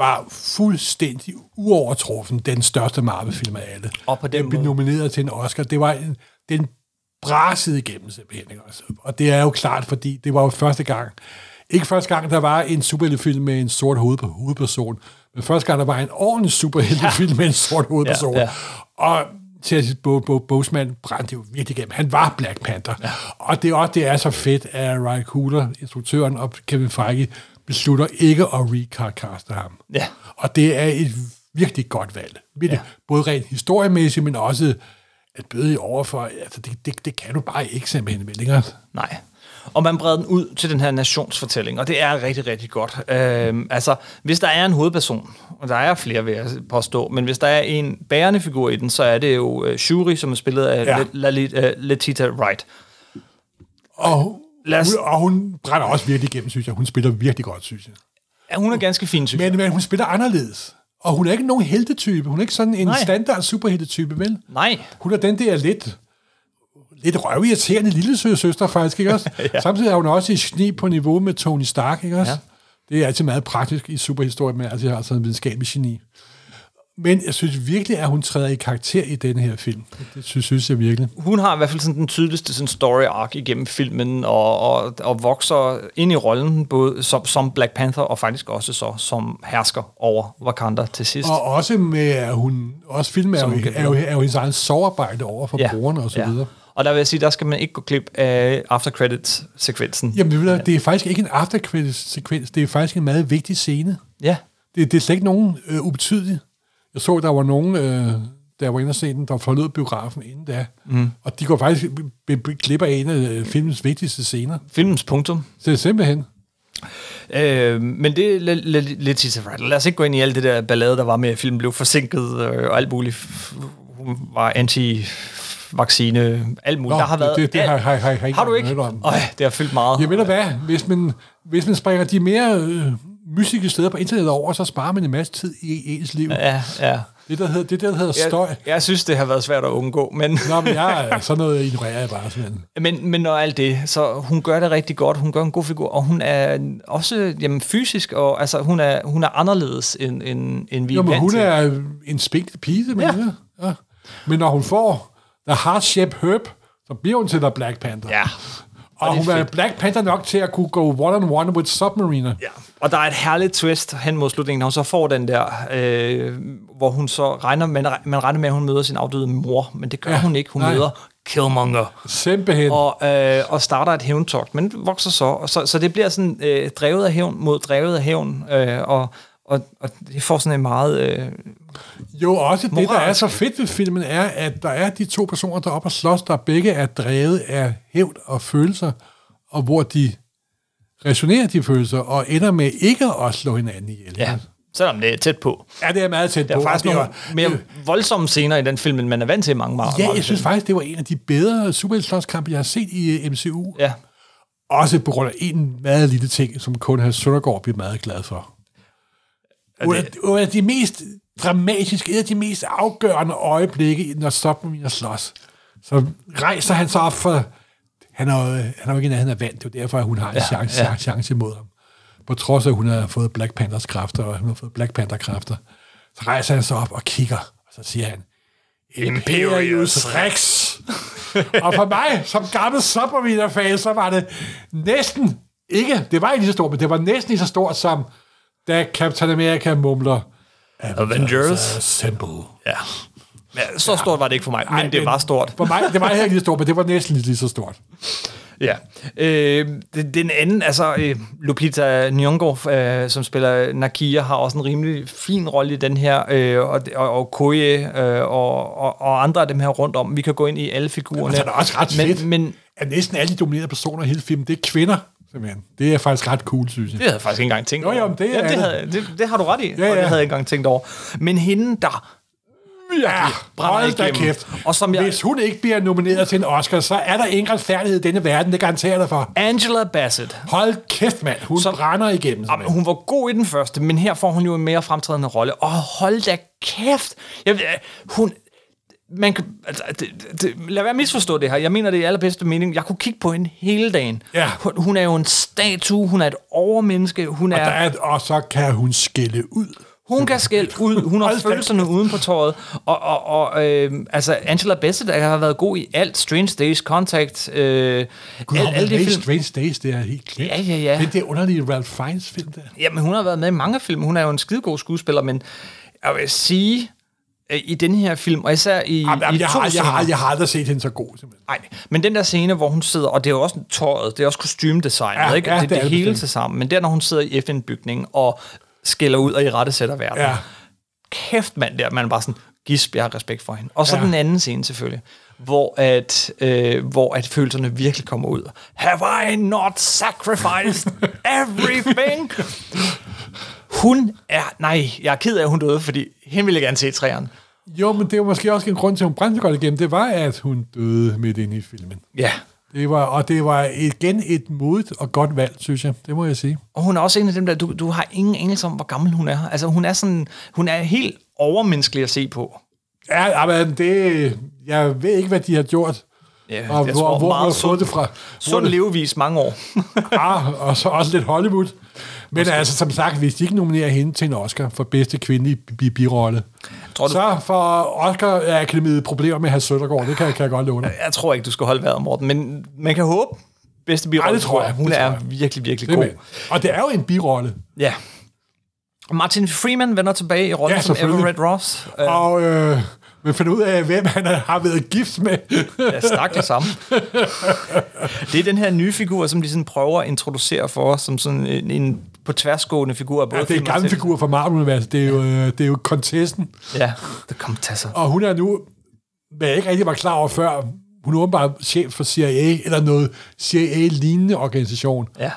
var fuldstændig uovertruffen den største Marvel-film af alle. Og på den den blev nomineret til en Oscar. Det var en, den brasede igennem simpelthen. også? Og det er jo klart, fordi det var jo første gang, ikke første gang, der var en superheltefilm med en sort hoved, hovedperson, men første gang, der var en ordentlig superheltefilm med en sort hovedperson. Ja, ja. Og Chelsea Bo, Bo, Boseman brændte jo virkelig igennem. Han var Black Panther. Ja. Og det er også det er så fedt, at Ryan Coogler, instruktøren, og Kevin Feige beslutter ikke at recastcaste ham. Ja. Og det er et virkelig godt valg. Ja. Både rent historiemæssigt, men også at bøde i overfor, altså det, det, det kan du bare ikke simpelthen med længere. Nej. Og man breder den ud til den her nationsfortælling, og det er rigtig, rigtig godt. Øhm, altså, hvis der er en hovedperson, og der er flere, vil jeg påstå, men hvis der er en bærende figur i den, så er det jo uh, Shuri, som er spillet af Ja. Letita Wright. Og, Lad os- hun, og hun brænder også virkelig igennem, synes jeg. Hun spiller virkelig godt, synes jeg. Ja, hun er ganske fin, synes jeg. Men, men hun spiller anderledes. Og hun er ikke nogen heltetype. Hun er ikke sådan en Nej. Standard superheltetype, vel? Nej. Hun er den der lidt, lidt røvirriterende lille sø- søster, faktisk, ikke også? *laughs* ja. Samtidig er hun også i sni på niveau med Tony Stark, ikke også? Ja. Det er altid meget praktisk i superhistorie, men altid har sådan en videnskabelig geni. Men jeg synes virkelig, at hun træder i karakter i denne her film. Det synes, synes jeg virkelig. Hun har i hvert fald sådan den tydeligste sådan story arc igennem filmen, og, og, og vokser ind i rollen, både som, som Black Panther, og faktisk også så som hersker over Wakanda til sidst. Og også med, at hun... Også filmen er jo, er, jo, er jo hendes egen sovearbejde over for ja. brugerne og så videre. Og der vil jeg sige, der skal man ikke gå glip af after credits sekvensen. Jamen, du, det er faktisk ikke en after sekvens det er faktisk en meget vigtig scene. Ja. Det, det er slet ikke nogen øh, ubetydelig. Jeg så, der var nogen, øh, der var inde og se den, der forlod biografen inden da. Mm. Og de går faktisk glip af en af øh, filmens vigtigste scener. Filmens punktum. Så det er simpelthen... Øh, men det er Letizia Wright. Lad os ikke gå ind i alt det der ballade, der var med, at filmen blev forsinket øh, og alt muligt. Hun var anti-vaccine, alt muligt. Nå, der har været det, det, alt. har, har, har, har, har du ikke? Øj, det har fyldt meget. Jeg ved hvad, hvis man, hvis man springer de mere øh, mystiske steder på internettet over, så sparer man en masse tid i ens liv. Ja, ja. Det, der hedder, det der hedder støj. Jeg, jeg synes, det har været svært at undgå, men... Nå, men jeg, sådan noget ignorerer jeg bare simpelthen. Men, men når alt det, så hun gør det rigtig godt, hun gør en god figur, og hun er også jamen, fysisk, og altså, hun, er, hun er anderledes, end, end, end vi Jo, er men hun til. er en spinkel pige, men, Ja. ja. Men når hun får The Heart Shape Herb, så bliver hun til The Black Panther. Ja. Og, er hun er fedt. Black Panther nok til at kunne gå one-on-one with Submariner. Ja. Og der er et herligt twist hen mod slutningen, når hun så får den der, øh, hvor hun så regner, man, man regner med, at hun møder sin afdøde mor, men det gør Ja, hun ikke. Hun nej. møder Killmonger. Simpelthen. og, øh, og starter et hævntogt, men vokser så. Og så, så det bliver sådan øh, drevet af hævn mod drevet af hævn, øh, og, og, og det får sådan en meget... Øh, Jo, også det, der er så fedt ved filmen, er, at der er de to personer, der er oppe og slås, der begge er drevet af hævn og følelser, og hvor de resonerer de følelser, og ender med ikke at slå hinanden ihjel. ja, selvom det er tæt på. ja det er meget tæt Der er på. faktisk nogle var- mere voldsomme scener i den film, end man er vant til i mange meget. Ja, mange jeg synes film. faktisk, det var en af de bedre superheltslåskampe, jeg har set i uh, MCU. Ja. Også på grund af en meget lille ting, som kun Hans Søndergaard bliver meget glad for. Det er det af de mest dramatiske, et af de mest afgørende øjeblikke, når Submariner slås. Så rejser han sig op for... Han er, han er jo ikke nærheden af vand, det er derfor, at hun har en Ja, chance, ja. chance imod ham. På trods af, at hun har fået Black Panthers kræfter, og hun har fået Black Panther kræfter. Så rejser han sig op og kigger, og så siger han, Imperius Rex. og for mig, som gammel Submariner-fan, så var det næsten ikke, det var ikke lige så stort, men det var næsten lige så stort som, da Captain America mumler, Avengers. Assemble. Ja. ja. Så stort var det ikke for mig, men det var stort. For mig, det var heller ikke lige stort, men det var næsten lige, så stort. Ja. Øh, den, den anden, altså øh, Lupita Nyong'o, øh, som spiller Nakia, har også en rimelig fin rolle i den her, øh, og, og, og Koye øh, og, og, og andre af dem her rundt om. Vi kan gå ind i alle figurerne. Og så er det også ret men, fedt, Men at næsten alle de dominerede personer i hele filmen, det er kvinder, simpelthen. Det er faktisk ret cool, synes jeg. det havde jeg faktisk ikke engang tænkt Jo, jo, over. men det Jamen, det, det. havde, det, det har du ret i, Ja, og det ja. havde jeg ikke engang tænkt over. Men hende, der Ja, brænder hold da igennem. kæft. Og som jeg- Hvis hun ikke bliver nomineret til en Oscar, så er der ingen retfærdighed i denne verden, det garanterer jeg dig for. Angela Bassett, Hold kæft, mand. Hun Som- brænder igennem. Jamen, hun var god i den første, men her får hun jo en mere fremtrædende rolle. Og hold da kæft! Jeg, hun, man kan, altså, det, det, lad være misforstå det her. Jeg mener det i allerbedste mening. Jeg kunne kigge på hende hele dagen. Ja. Hun, hun er jo en statue, hun er et overmenneske, hun Og, der er, er, og så kan hun skille ud. hun kan skælde ud, hun har følelserne uden på tøjet. Og, og, og øh, altså, Angela Bassett har været god i alt. Strange Days, Contact, øh, Gud, al, alle de film. Strange Days, det er helt klart. Ja, ja, ja. Men det er underlige Ralph Fiennes film der. Jamen, hun har været med i mange film. Hun er jo en skidegod skuespiller, men jeg vil sige, i den her film, og især i, Jamen, i jeg, to har, jeg, har, jeg har aldrig set hende så god, simpelthen. Nej, men den der scene, hvor hun sidder, og det er jo også tøjet, det er også kostymdesignet, Ja, ikke? ja, det, det det, er det hele til sammen. Men der, når hun sidder i FN-bygningen og skælder ud og i rette sætter verden. Ja. Kæft, mand, der man er bare sådan, gisp, jeg har respekt for hende. Og så Ja. den anden scene selvfølgelig, hvor at, øh, hvor at følelserne virkelig kommer ud. Have I not sacrificed everything? *laughs* Hun er... Nej, jeg er ked af, at hun døde, fordi hende ville jeg gerne se træerne. Jo, men det var måske også en grund til, at hun brændte godt igennem. Det var, at hun døde midt inde i filmen. Ja. Det var, og det var igen et modigt og godt valg, synes jeg. Det må jeg sige. Og hun er også en af dem der, du, du har ingen anelse om, hvor gammel hun er. Altså, hun er sådan... Hun er helt overmenneskelig at se på. Ja, men det... Jeg ved ikke, hvad de har gjort. Ja, og jeg hvor, tror, hvor, hvor har fået det fra? Sund Hvor- levevis mange år. *laughs* ah, og så også lidt Hollywood. Men altså, som sagt, hvis de ikke nominerer hende til en Oscar for bedste kvindelige bi- birolle, Tror du- så får Oscar-akademiet problemer med have Søndergaard. Det kan, kan jeg godt love dig. Jeg tror ikke, du skal holde vejret, Morten, men man kan håbe. Bedste birolle, Ej, det tror jeg. Hun Det tror er jeg. virkelig, virkelig Det god. med. Og det er jo en birolle. Ja. Martin Freeman vender tilbage i rollen Ja, som. Everett Ross. Øh, Og øh, man finder ud af, hvem han har været gift med. Ja, stakkels ham. det er den her nye figur, som de sådan prøver at introducere for os, som sådan en, en på tværsgående figur. Både Ja, det er en gammel figur fra Marvel-universet. Det er jo, øh, det er jo Contesten. Ja, det til sig. Og hun er nu, hvad jeg ikke rigtig var klar over før, hun er åbenbart chef for CIA, eller noget CIA-lignende organisation. Ja.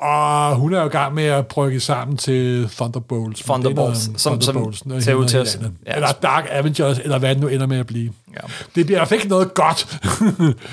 Og hun er jo i gang med at brygge sammen til Thunderbolts. Det er noget Thunderbolts, om som- som Thunderbolts, noget ser ud til noget at- ja. Eller Dark Avengers, eller hvad det nu ender med at blive. Ja. Det bliver i hvert fald ikke noget godt.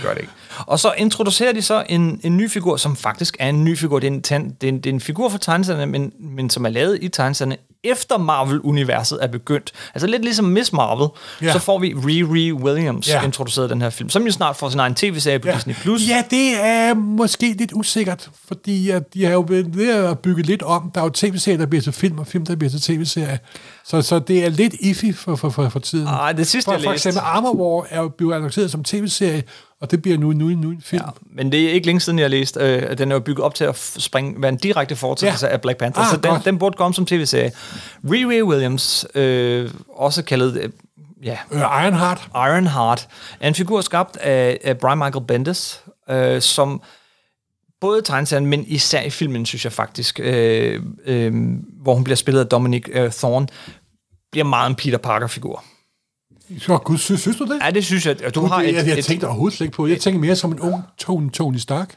gør det ikke. Og så introducerer de så en, en ny figur, som faktisk er en ny figur. Det er en, tan- det er en, det er en figur fra tegneserierne, men, men som er lavet i tegneserierne efter Marvel-universet er begyndt. Altså lidt ligesom Miss Marvel, Ja. så får vi Riri Williams Ja. introduceret den her film, som jo snart får sin egen tv-serie på ja. Disney+. Plus. Ja, det er måske lidt usikkert, fordi at de har jo været ved at bygge lidt om. Der er jo tv-serier, der bliver til film, og film, der bliver til tv-serier. Så, så det er lidt iffy for, for, for, for tiden. Ej, det sidste, for, jeg for eksempel Armor War er jo blevet annonceret som tv-serie, og det bliver nu, nu, nu en film. Ja, men det er ikke længe siden, jeg læste, øh, at den er bygget op til at springe, være en direkte fortsættelse Ja. af Black Panther, Ah, så den, godt. den burde komme som tv-serie. Riri Williams, øh, også kaldet øh, ja, Øh, Ironheart. Ironheart, er en figur skabt af, af Brian Michael Bendis, øh, som både tegneserien, men især i filmen, synes jeg faktisk, øh, øh, hvor hun bliver spillet af Dominic øh, Thorne, bliver meget en Peter Parker-figur. Så, gud, synes, synes du det? Ja, det synes jeg. Og du Gud, har det, et, jeg, jeg et tænkte overhovedet ikke på. Jeg tænker mere som en ung Tony, Tony Stark.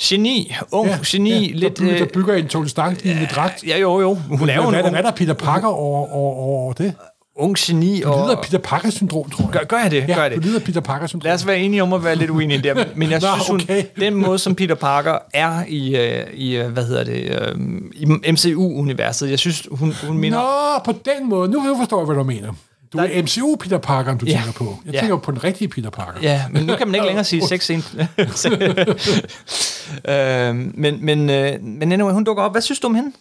geni, ung ja, geni, ja, lidt... Der bygger, der bygger en Tony Stark i en dragt. Ja, jo, jo. Hun er jo hvad, en hvad, hvad er der Peter Parker over, over, over det? ung geni. Du Og, lider af Peter Parker-syndrom, tror jeg. gør, gør jeg det? ja, gør jeg du det? lider af Peter Parker-syndrom. Lad os være enige om at være lidt uenige der, men- jeg *laughs* Nå, synes, hun, okay. den måde, som Peter Parker er i, øh, i øh, hvad hedder det, øh, i MCU-universet, jeg synes, hun, hun minder... Nå, på den måde. Nu nu forstår jeg, hvad du mener. Du er MCU Peter Parker, du Ja. tænker på. Jeg Ja. tænker på den rigtige Peter Parker. Ja, men nu kan man ikke *laughs* længere sige sex scene. *laughs* øh, men, men, øh, men anyway, hun dukker op. Hvad synes du om hende?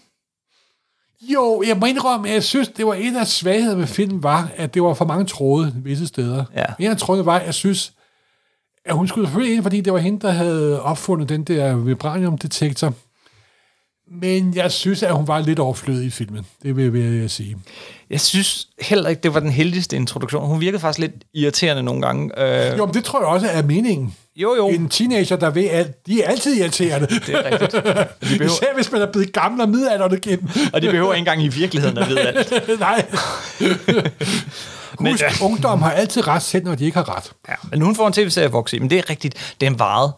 Jo, jeg må indrømme, at jeg synes, det var en af svaghederne ved filmen, var, at det var for mange tråde visse steder. Ja. En af trådene var, at jeg synes, at hun skulle selvfølgelig ind, fordi det var hende, der havde opfundet den der vibranium-detektor. Men jeg synes, at hun var lidt overflødig i filmen. Det vil, vil jeg sige. Jeg synes heller ikke, det var den heldigste introduktion. Hun virkede faktisk lidt irriterende nogle gange. Øh, Jo, men det tror jeg også er meningen. jo, jo. En teenager, der ved alt, de er altid irriterende. Det er rigtigt. *laughs* De behøver, Især hvis man er blevet gammel og midaldrende gennem. og de behøver ikke engang i virkeligheden at vide alt. *laughs* Nej. *laughs* Men, Husk, øh, ungdom har altid ret selv, når de ikke har ret. ja, men hun får en tv-serie at vokse i, men det er rigtigt. Den varede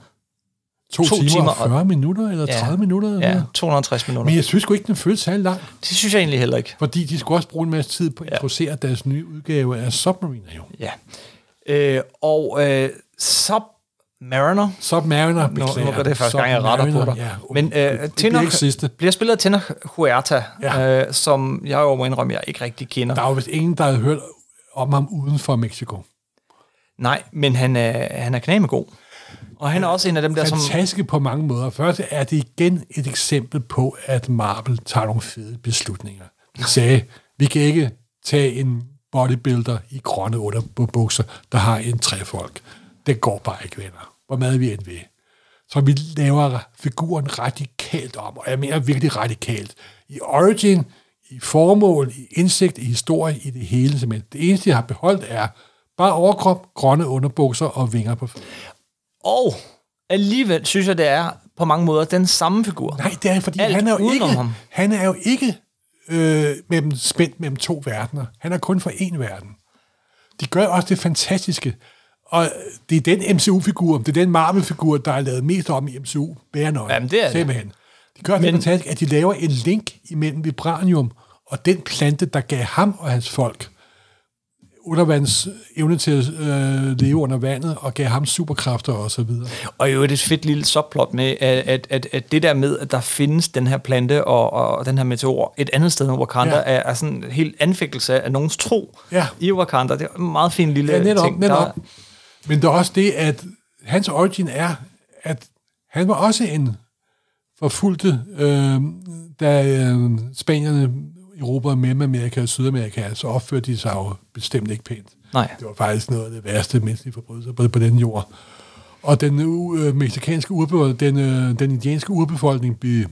To, To timer, timer og 40 minutter, eller Ja. 30 minutter. Eller ja, noget. 260 minutter. Men jeg synes sgu ikke, den føles særlig lang. Det synes jeg egentlig heller ikke. Fordi de skulle også bruge en masse tid på at introducere deres nye udgave af Submariner jo. Ja. Øh, og øh, Submariner, Submariner, nu, beklager. nu er det første gang, jeg retter på dig. Ja, Men øh, Tenor bliver sidste. bliver spillet af Tenor Huerta, Ja. ja. øh, som jeg jo må indrømme, jeg ikke rigtig kender. Der er jo vist ingen, der har hørt om ham uden for Mexico. Nej, men han er, han er knæmegod. Og han er også en af dem der, som... Fantastisk på mange måder. Først er det igen et eksempel på, at Marvel tager nogle fede beslutninger. De sagde, vi kan ikke tage en bodybuilder i grønne underbukser, der har en træfolk. Det går bare ikke, venner. Hvor meget vi end ved. Så vi laver figuren radikalt om, og jeg mener virkelig radikalt. I origin, i formål, i indsigt, i historie, i det hele simpelthen. Det eneste, jeg har beholdt, er bare overkrop, grønne underbukser og vinger på fødderne. Og alligevel synes jeg, det er på mange måder den samme figur. Nej, det er fordi, Alt han er jo ikke, ham. han er jo ikke øh, mellem, spændt mellem to verdener. Han er kun for én verden. de gør også det fantastiske. Og det er den MCU-figur, det er den Marvel-figur, der er lavet mest om i MCU. Bære nøje. Jamen, det er. Simpelthen. De gør Men, det fantastisk, at de laver en link imellem vibranium og den plante, der gav ham og hans folk undervands evne til at øh, leve under vandet, og gav ham superkræfter og så videre. Og jo et fedt lille subplot med, at, at, at, det der med, at der findes den her plante og, og den her meteor et andet sted end Wakanda, ja. er, er sådan en helt anfægtelse af nogens tro Ja. i Wakanda. Det er en meget fin lille Ja, netop, ting. netop. Der, Men der er også det, at hans origin er, at han var også en forfulgte, øh, da øh, spanierne erobrede Mellemamerika og Sydamerika, så opførte de sig jo bestemt ikke pænt. nej. Det var faktisk noget af det værste menneskelige forbrydelser på, på den jord. Og den øh, meksikanske urbefolkning, den, øh, den indianske urbefolkning blev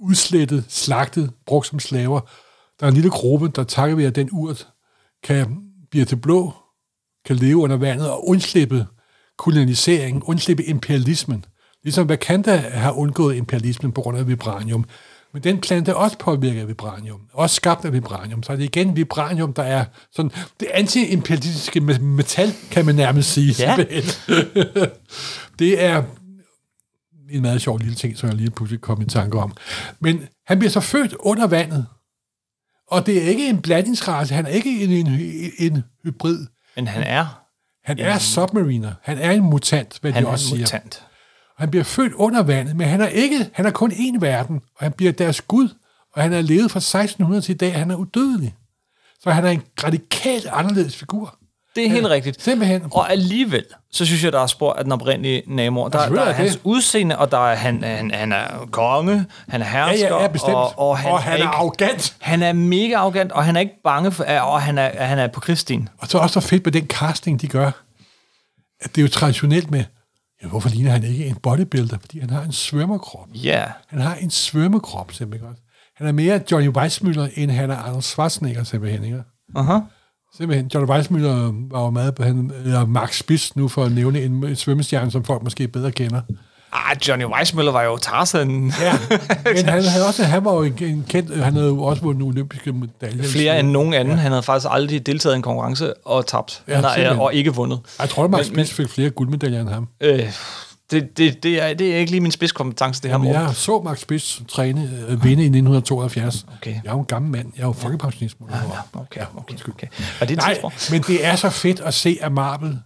udslettet, slagtet, brugt som slaver. Der er en lille gruppe, der takket ved, at den urt kan blive til blå, kan leve under vandet og undslippe koloniseringen, undslippe imperialismen. Ligesom Wakanda har undgået imperialismen på grund af vibranium. Men den plante er også påvirket af vibranium, også skabt af vibranium. Så er det igen vibranium, der er sådan det anti-imperialistiske me- metal, kan man nærmest sige. Ja. *laughs* det er en meget sjov lille ting, som jeg lige pludselig kom i tanke om. Men han bliver så født under vandet, og det er ikke en blandingsrace, han er ikke en, en, en hybrid. Men han er, Han er submariner. Han er en mutant, hvad han de også en siger. mutant. Han bliver født under vandet, men han er ikke, han er kun én verden, og han bliver deres gud, og han er levet fra 1600 til i dag, han er udødelig. Så han er en radikalt anderledes figur. Det er helt rigtigt. Simpelthen. Og alligevel, så synes jeg, der er spor af den oprindelige Namor. Der, der er er hans det. udseende, og der er, han, han, han er konge, han er Ja, hersker, ja, ja, bestemt. og, og han, og han er, ikke, arrogant. han er mega arrogant, og han er ikke bange for, og han er, han er på Kristin. Og så også så fedt med den casting, de gør, at det er jo traditionelt med, ja, hvorfor ligner han ikke en bodybuilder? Fordi han har en svømmerkrop. Ja, yeah. Han har en svømmekrop, simpelthen godt. Han er mere Johnny Weissmuller, end han er Arnold Schwarzenegger, simpelthen. Ikke? uh-huh. Simpelthen, Johnny Weissmuller var jo meget på han, eller Max Spitz, nu for at nævne en, en svømmestjerne, som folk måske bedre kender. Ah, Johnny Weissmuller var jo Tarzan. Ja, *laughs* men han, havde også, han var jo en, en kendt, han havde jo også vundet olympiske medaljer. Flere end nogen anden. Ja. Han havde faktisk aldrig deltaget i en konkurrence og tabt. Ja, Han har, og ikke vundet. Jeg tror, Max Spitz fik flere guldmedaljer end ham. Øh, det, det, det, er, det er ikke lige min spidskompetence, det her Jamen, jeg så Max Spitz træne, øh, vinde i 1972. Okay. Jeg er jo en gammel mand. Jeg er jo folkepensionist. må du Ja, okay, okay, okay. Var det et Nej, men det er så fedt at se, at Marvel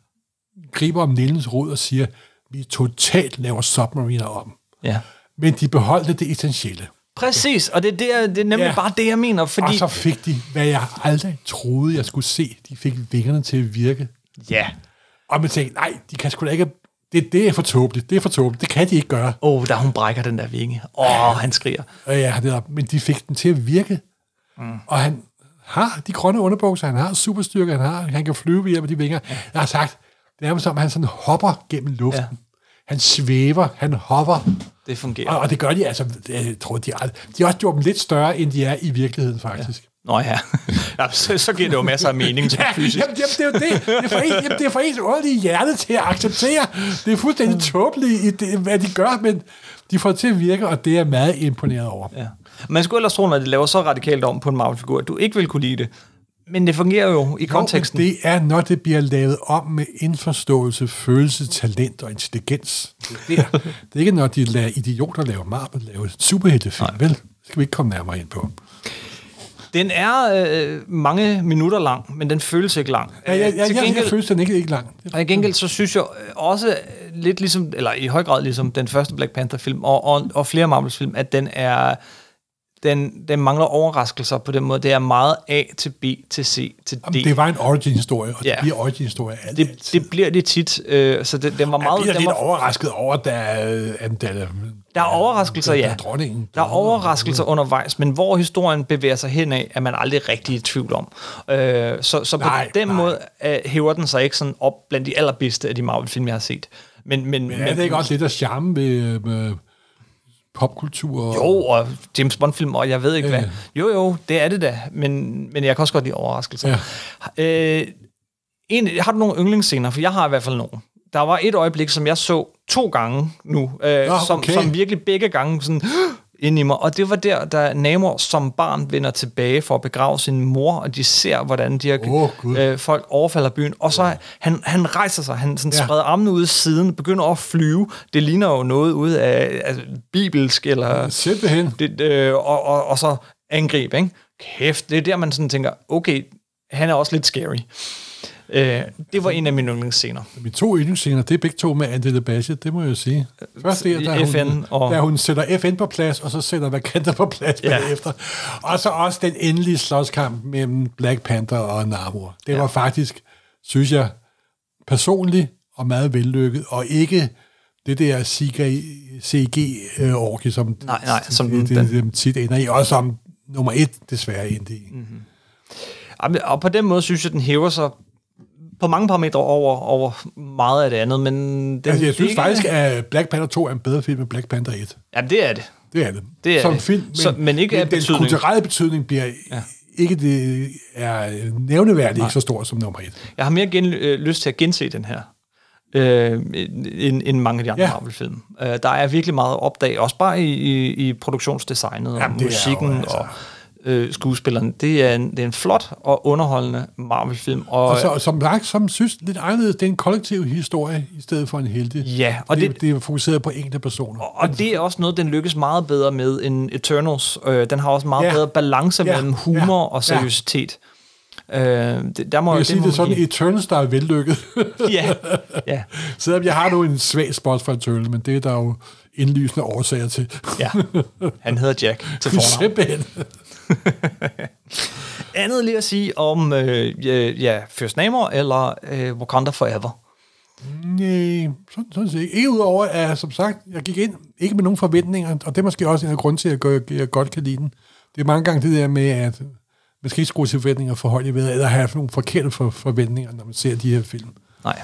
griber om Nellens rod og siger, vi totalt laver Submariner om. Ja. Men de beholdte det essentielle. Præcis, og det, er det, det er nemlig Ja. bare det, jeg mener, fordi... Og så fik de, hvad jeg aldrig troede, jeg skulle se. De fik vingerne til at virke. Ja. Og man tænkte, nej, de kan sgu da ikke... Det, det er for tåbeligt. Det er for tåbeligt. Det kan de ikke gøre. Åh, oh, da hun brækker den der vinge. Åh, oh, han skriger. Ja, det er, men de fik den til at virke. Mm. Og han har de grønne underbukser, han har superstyrke, han, har, han kan flyve ved hjælp af de vinger. Jeg har sagt, det er som, at han sådan hopper gennem luften. Ja. Han svæver, han hopper. Det fungerer. Og, og det gør de altså, jeg tror, de, er, de har også gjort dem lidt større, end de er i virkeligheden, faktisk. Nå ja. *laughs* ja så, så giver det jo masser af mening *laughs* som Ja, fysisk. jamen, jamen, det er jo det. Det er for, en, jamen, det er for ens underlige hjerte til at acceptere. Det er fuldstændig tåbeligt, i det, hvad de gør, men de får det til at virke, og det er jeg meget imponeret over. Ja. Man skulle ellers tro, når de laver så radikalt om på en Marvel-figur, at du ikke vil kunne lide det. Men det fungerer jo i konteksten. Jo, men det er, når det bliver lavet om med indforståelse, følelse, talent og intelligens. Det er, det er ikke, når de lader idioter lave Marvel, lave superheltefilm, vel? Det skal vi ikke komme nærmere ind på. Den er øh, mange minutter lang, men den føles ikke lang. Ja, jeg, jeg, Til jeg, jeg gengæld- føles den ikke, ikke lang. Og i gengæld så synes jeg øh, også øh, lidt ligesom, eller i høj grad ligesom den første Black Panther-film, og, og, og flere Marvels-film, at den er, den, den mangler overraskelser på den måde. Det er meget A til B til C til D. Jamen, det var en origin-historie, og det Ja. bliver origin-historie altid. det, det bliver det tit, øh, så det, den var jeg meget... bliver den lidt var, overrasket over, at der er... At der, der er overraskelser, der, ja. Der er dronningen. Der er overraskelser undervejs, men hvor historien bevæger sig henad, er man aldrig rigtig i tvivl om. Øh, så så på Nej, den nej. måde øh, hæver den sig ikke sådan op blandt de allerbedste af de Marvel-film, jeg har set. Men, men, Men er det ikke også lidt af charme ved, øh, popkultur? og- Jo, og James Bond-film, og jeg ved ikke Ja. hvad. Jo, jo, det er det da, men, men jeg kan også godt lide overraskelser. Ja. Øh, en, har du nogle yndlingsscener? For jeg har i hvert fald nogle. Der var et øjeblik, som jeg så to gange nu, øh, som, okay. som virkelig begge gange sådan, ind i mig. Og det var der, da Namor som barn vender tilbage for at begrave sin mor, og de ser, hvordan de her Gud. øh, folk overfalder byen. Og så han, han rejser sig, han sådan Ja. spreder armene ud siden, begynder at flyve. Det ligner jo noget ud af altså, bibelsk, eller... Simpelthen. Det, øh, og, og, og så angreb, ikke? Kæft, det er der, man sådan tænker, okay, han er også lidt scary. Øh, det var en af mine yndlingsscener. Mine to yndlingsscener, det er begge to med Angela Bassett, det må jeg jo sige. Først der, der, FN hun, og- der hun sætter FN på plads, og så sætter Wakanda på plads Ja. bagefter. Og så også den endelige slåskamp mellem Black Panther og Namor. Det Ja. var faktisk, synes jeg, personligt og meget vellykket, og ikke det der CG-orgie, som, Nej, nej, som det, den- det, det, tit ender i, og som nummer et desværre endte i. Mm. Og- Og på den måde synes jeg, den hæver sig på mange parametre over, over meget af det andet, men... Den Altså, jeg synes ikke- faktisk, at Black Panther 2 er en bedre film end Black Panther 1. Ja, det er det. Det er det. Det er Som det. film, men, Så- men ikke af den betydning. kulturelle betydning bliver ja. ikke det er nævneværdigt ikke så stor som nummer et. Jeg har mere gen, øh, lyst til at gense den her, øh, end, end mange af de andre ja. Marvel-film. Øh, der er virkelig meget at opdage, også bare i, i, i produktionsdesignet og Jamen, er musikken jo, altså- og øh, skuespilleren. Det er, en, det er en flot og underholdende Marvel-film. Og, Og så, som sagt, som synes lidt anderledes, det er en kollektiv historie, i stedet for en helte. Ja, og det, det- det, er fokuseret på enkelte personer. Og det er også noget, den lykkes meget bedre med end Eternals. Øh, den har også meget Ja. bedre balance Ja. mellem humor Ja. og seriøsitet. Øh, det, der må, Jeg vil det sige, må det er sådan man Eternals, der er vellykket. give- *laughs* Ja, ja, *laughs* Selvom jeg har nu en svag spot for Eternals, men det er der jo indlysende årsager til. ja. Han hedder Jack til *laughs* fornavn. Simpelthen. *laughs* Andet lige at sige om øh, ja, First Namor eller øh, Wakanda Forever. Nej, sådan, sådan set ikke. Ikke udover, at som sagt, jeg gik ind ikke med nogen forventninger, og det er måske også en af grunden til, at jeg, jeg godt kan lide den. Det er mange gange det der med, at man skal ikke skrue sine forventninger for højt vejret, eller have nogle forkerte for, forventninger, når man ser de her film. Nej.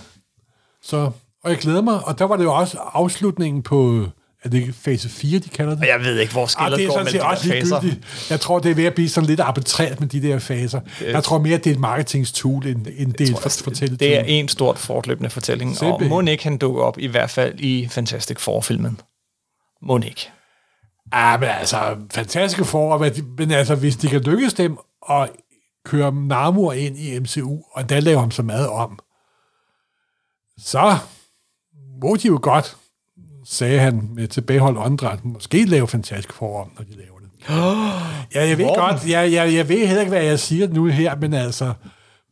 Så, og jeg glæder mig, og der var det jo også afslutningen på, er det ikke fase 4, de kalder det? Og jeg ved ikke, hvor Ah, skillet det er går mellem de også der faser. ligegyldigt. Jeg tror, det er ved at blive sådan lidt arbitrært med de der faser. Jeg tror mere, det er et marketingstool, end, end det er et for, fortælle Det er en stort fortløbende fortælling, og Simpelthen. må ikke han dukke op, i hvert fald i Fantastic Four-filmen. Må ikke. Ja, men altså, fantastiske for, men altså, hvis de kan lykkes dem at køre Namor ind i MCU, og endda lave ham så meget om, så må de jo godt, sagde han med tilbageholdt åndedræt, måske lave fantastisk om, når de laver det. *gasps* Ja, jeg ved Morten. godt, jeg, jeg, jeg ved heller ikke, hvad jeg siger nu her, men altså,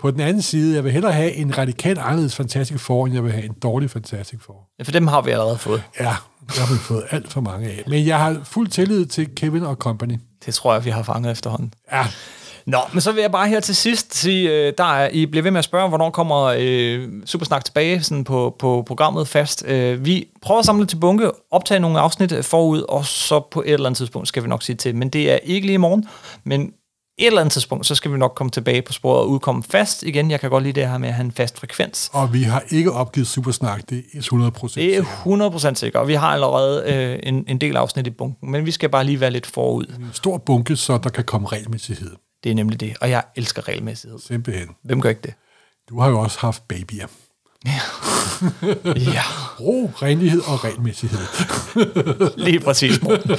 på den anden side, jeg vil hellere have en radikalt anderledes fantastisk for, end jeg vil have en dårlig fantastisk for. Ja, for dem har vi allerede fået. Ja, det har vi fået alt for mange af. Men jeg har fuld tillid til Kevin og company. Det tror jeg, vi har fanget efterhånden. Ja, Nå, men så vil jeg bare her til sidst sige, øh, der er, I bliver ved med at spørge, hvornår kommer øh, Supersnak tilbage sådan på, på programmet fast. Øh, vi prøver at samle til bunke, optage nogle afsnit øh, forud, og så på et eller andet tidspunkt skal vi nok sige til. Men det er ikke lige i morgen, men et eller andet tidspunkt, så skal vi nok komme tilbage på sporet og udkomme fast igen. Jeg kan godt lide det her med at have en fast frekvens. og vi har ikke opgivet Supersnak, det er 100 procent. Det er 100% sikkert, og vi har allerede øh, en, en del afsnit i bunken, men vi skal bare lige være lidt forud. En stor bunke, så der kan komme regelmæssighed. Det er nemlig det, og jeg elsker regelmæssighed. Simpelthen. Hvem gør ikke det? Du har jo også haft babyer. Ja, *laughs* Ro, renlighed og regelmæssighed. *laughs* lige præcis, Morten.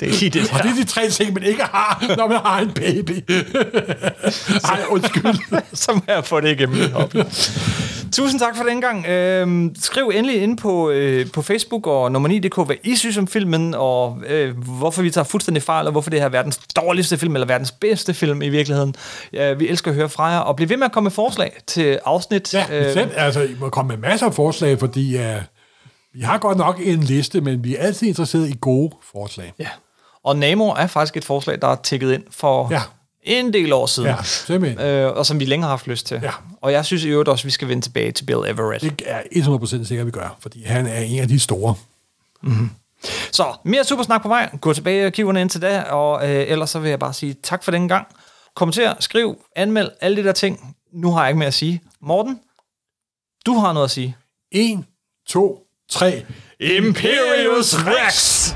Det er lige det Og der. det er de tre ting, man ikke har, når man har en baby. *laughs* Ej, undskyld. så må jeg få det igennem hobby. Tusind tak for den gang. Øhm, skriv endelig ind på, øh, på Facebook og nummer 9.dk, hvad I synes om filmen, og øh, hvorfor vi tager fuldstændig fejl, og hvorfor det her er verdens dårligste film, eller verdens bedste film i virkeligheden. Ja, vi elsker at høre fra jer, og bliv ved med at komme med forslag til afsnit. Ja, Øh, selv, altså, I må komme med masser af forslag, fordi uh, vi har godt nok en liste, men vi er altid interesseret i gode forslag. ja. Og Namor er faktisk et forslag, der er tækket ind for Ja. en del år siden. Ja, simpelthen. Øh, og som vi længe har haft lyst til. Ja. Og jeg synes i øvrigt også, at vi skal vende tilbage til Bill Everett. Det er 100% sikkert, vi gør, fordi han er en af de store. Så mere supersnak på vej. Gå tilbage i arkiverne indtil da, og øh, ellers så vil jeg bare sige tak for den gang. Kommenter, skriv, anmeld, alle de der ting. Nu har jeg ikke mere at sige. Morten, du har noget at sige. 1, 2, 3. Imperius Rex!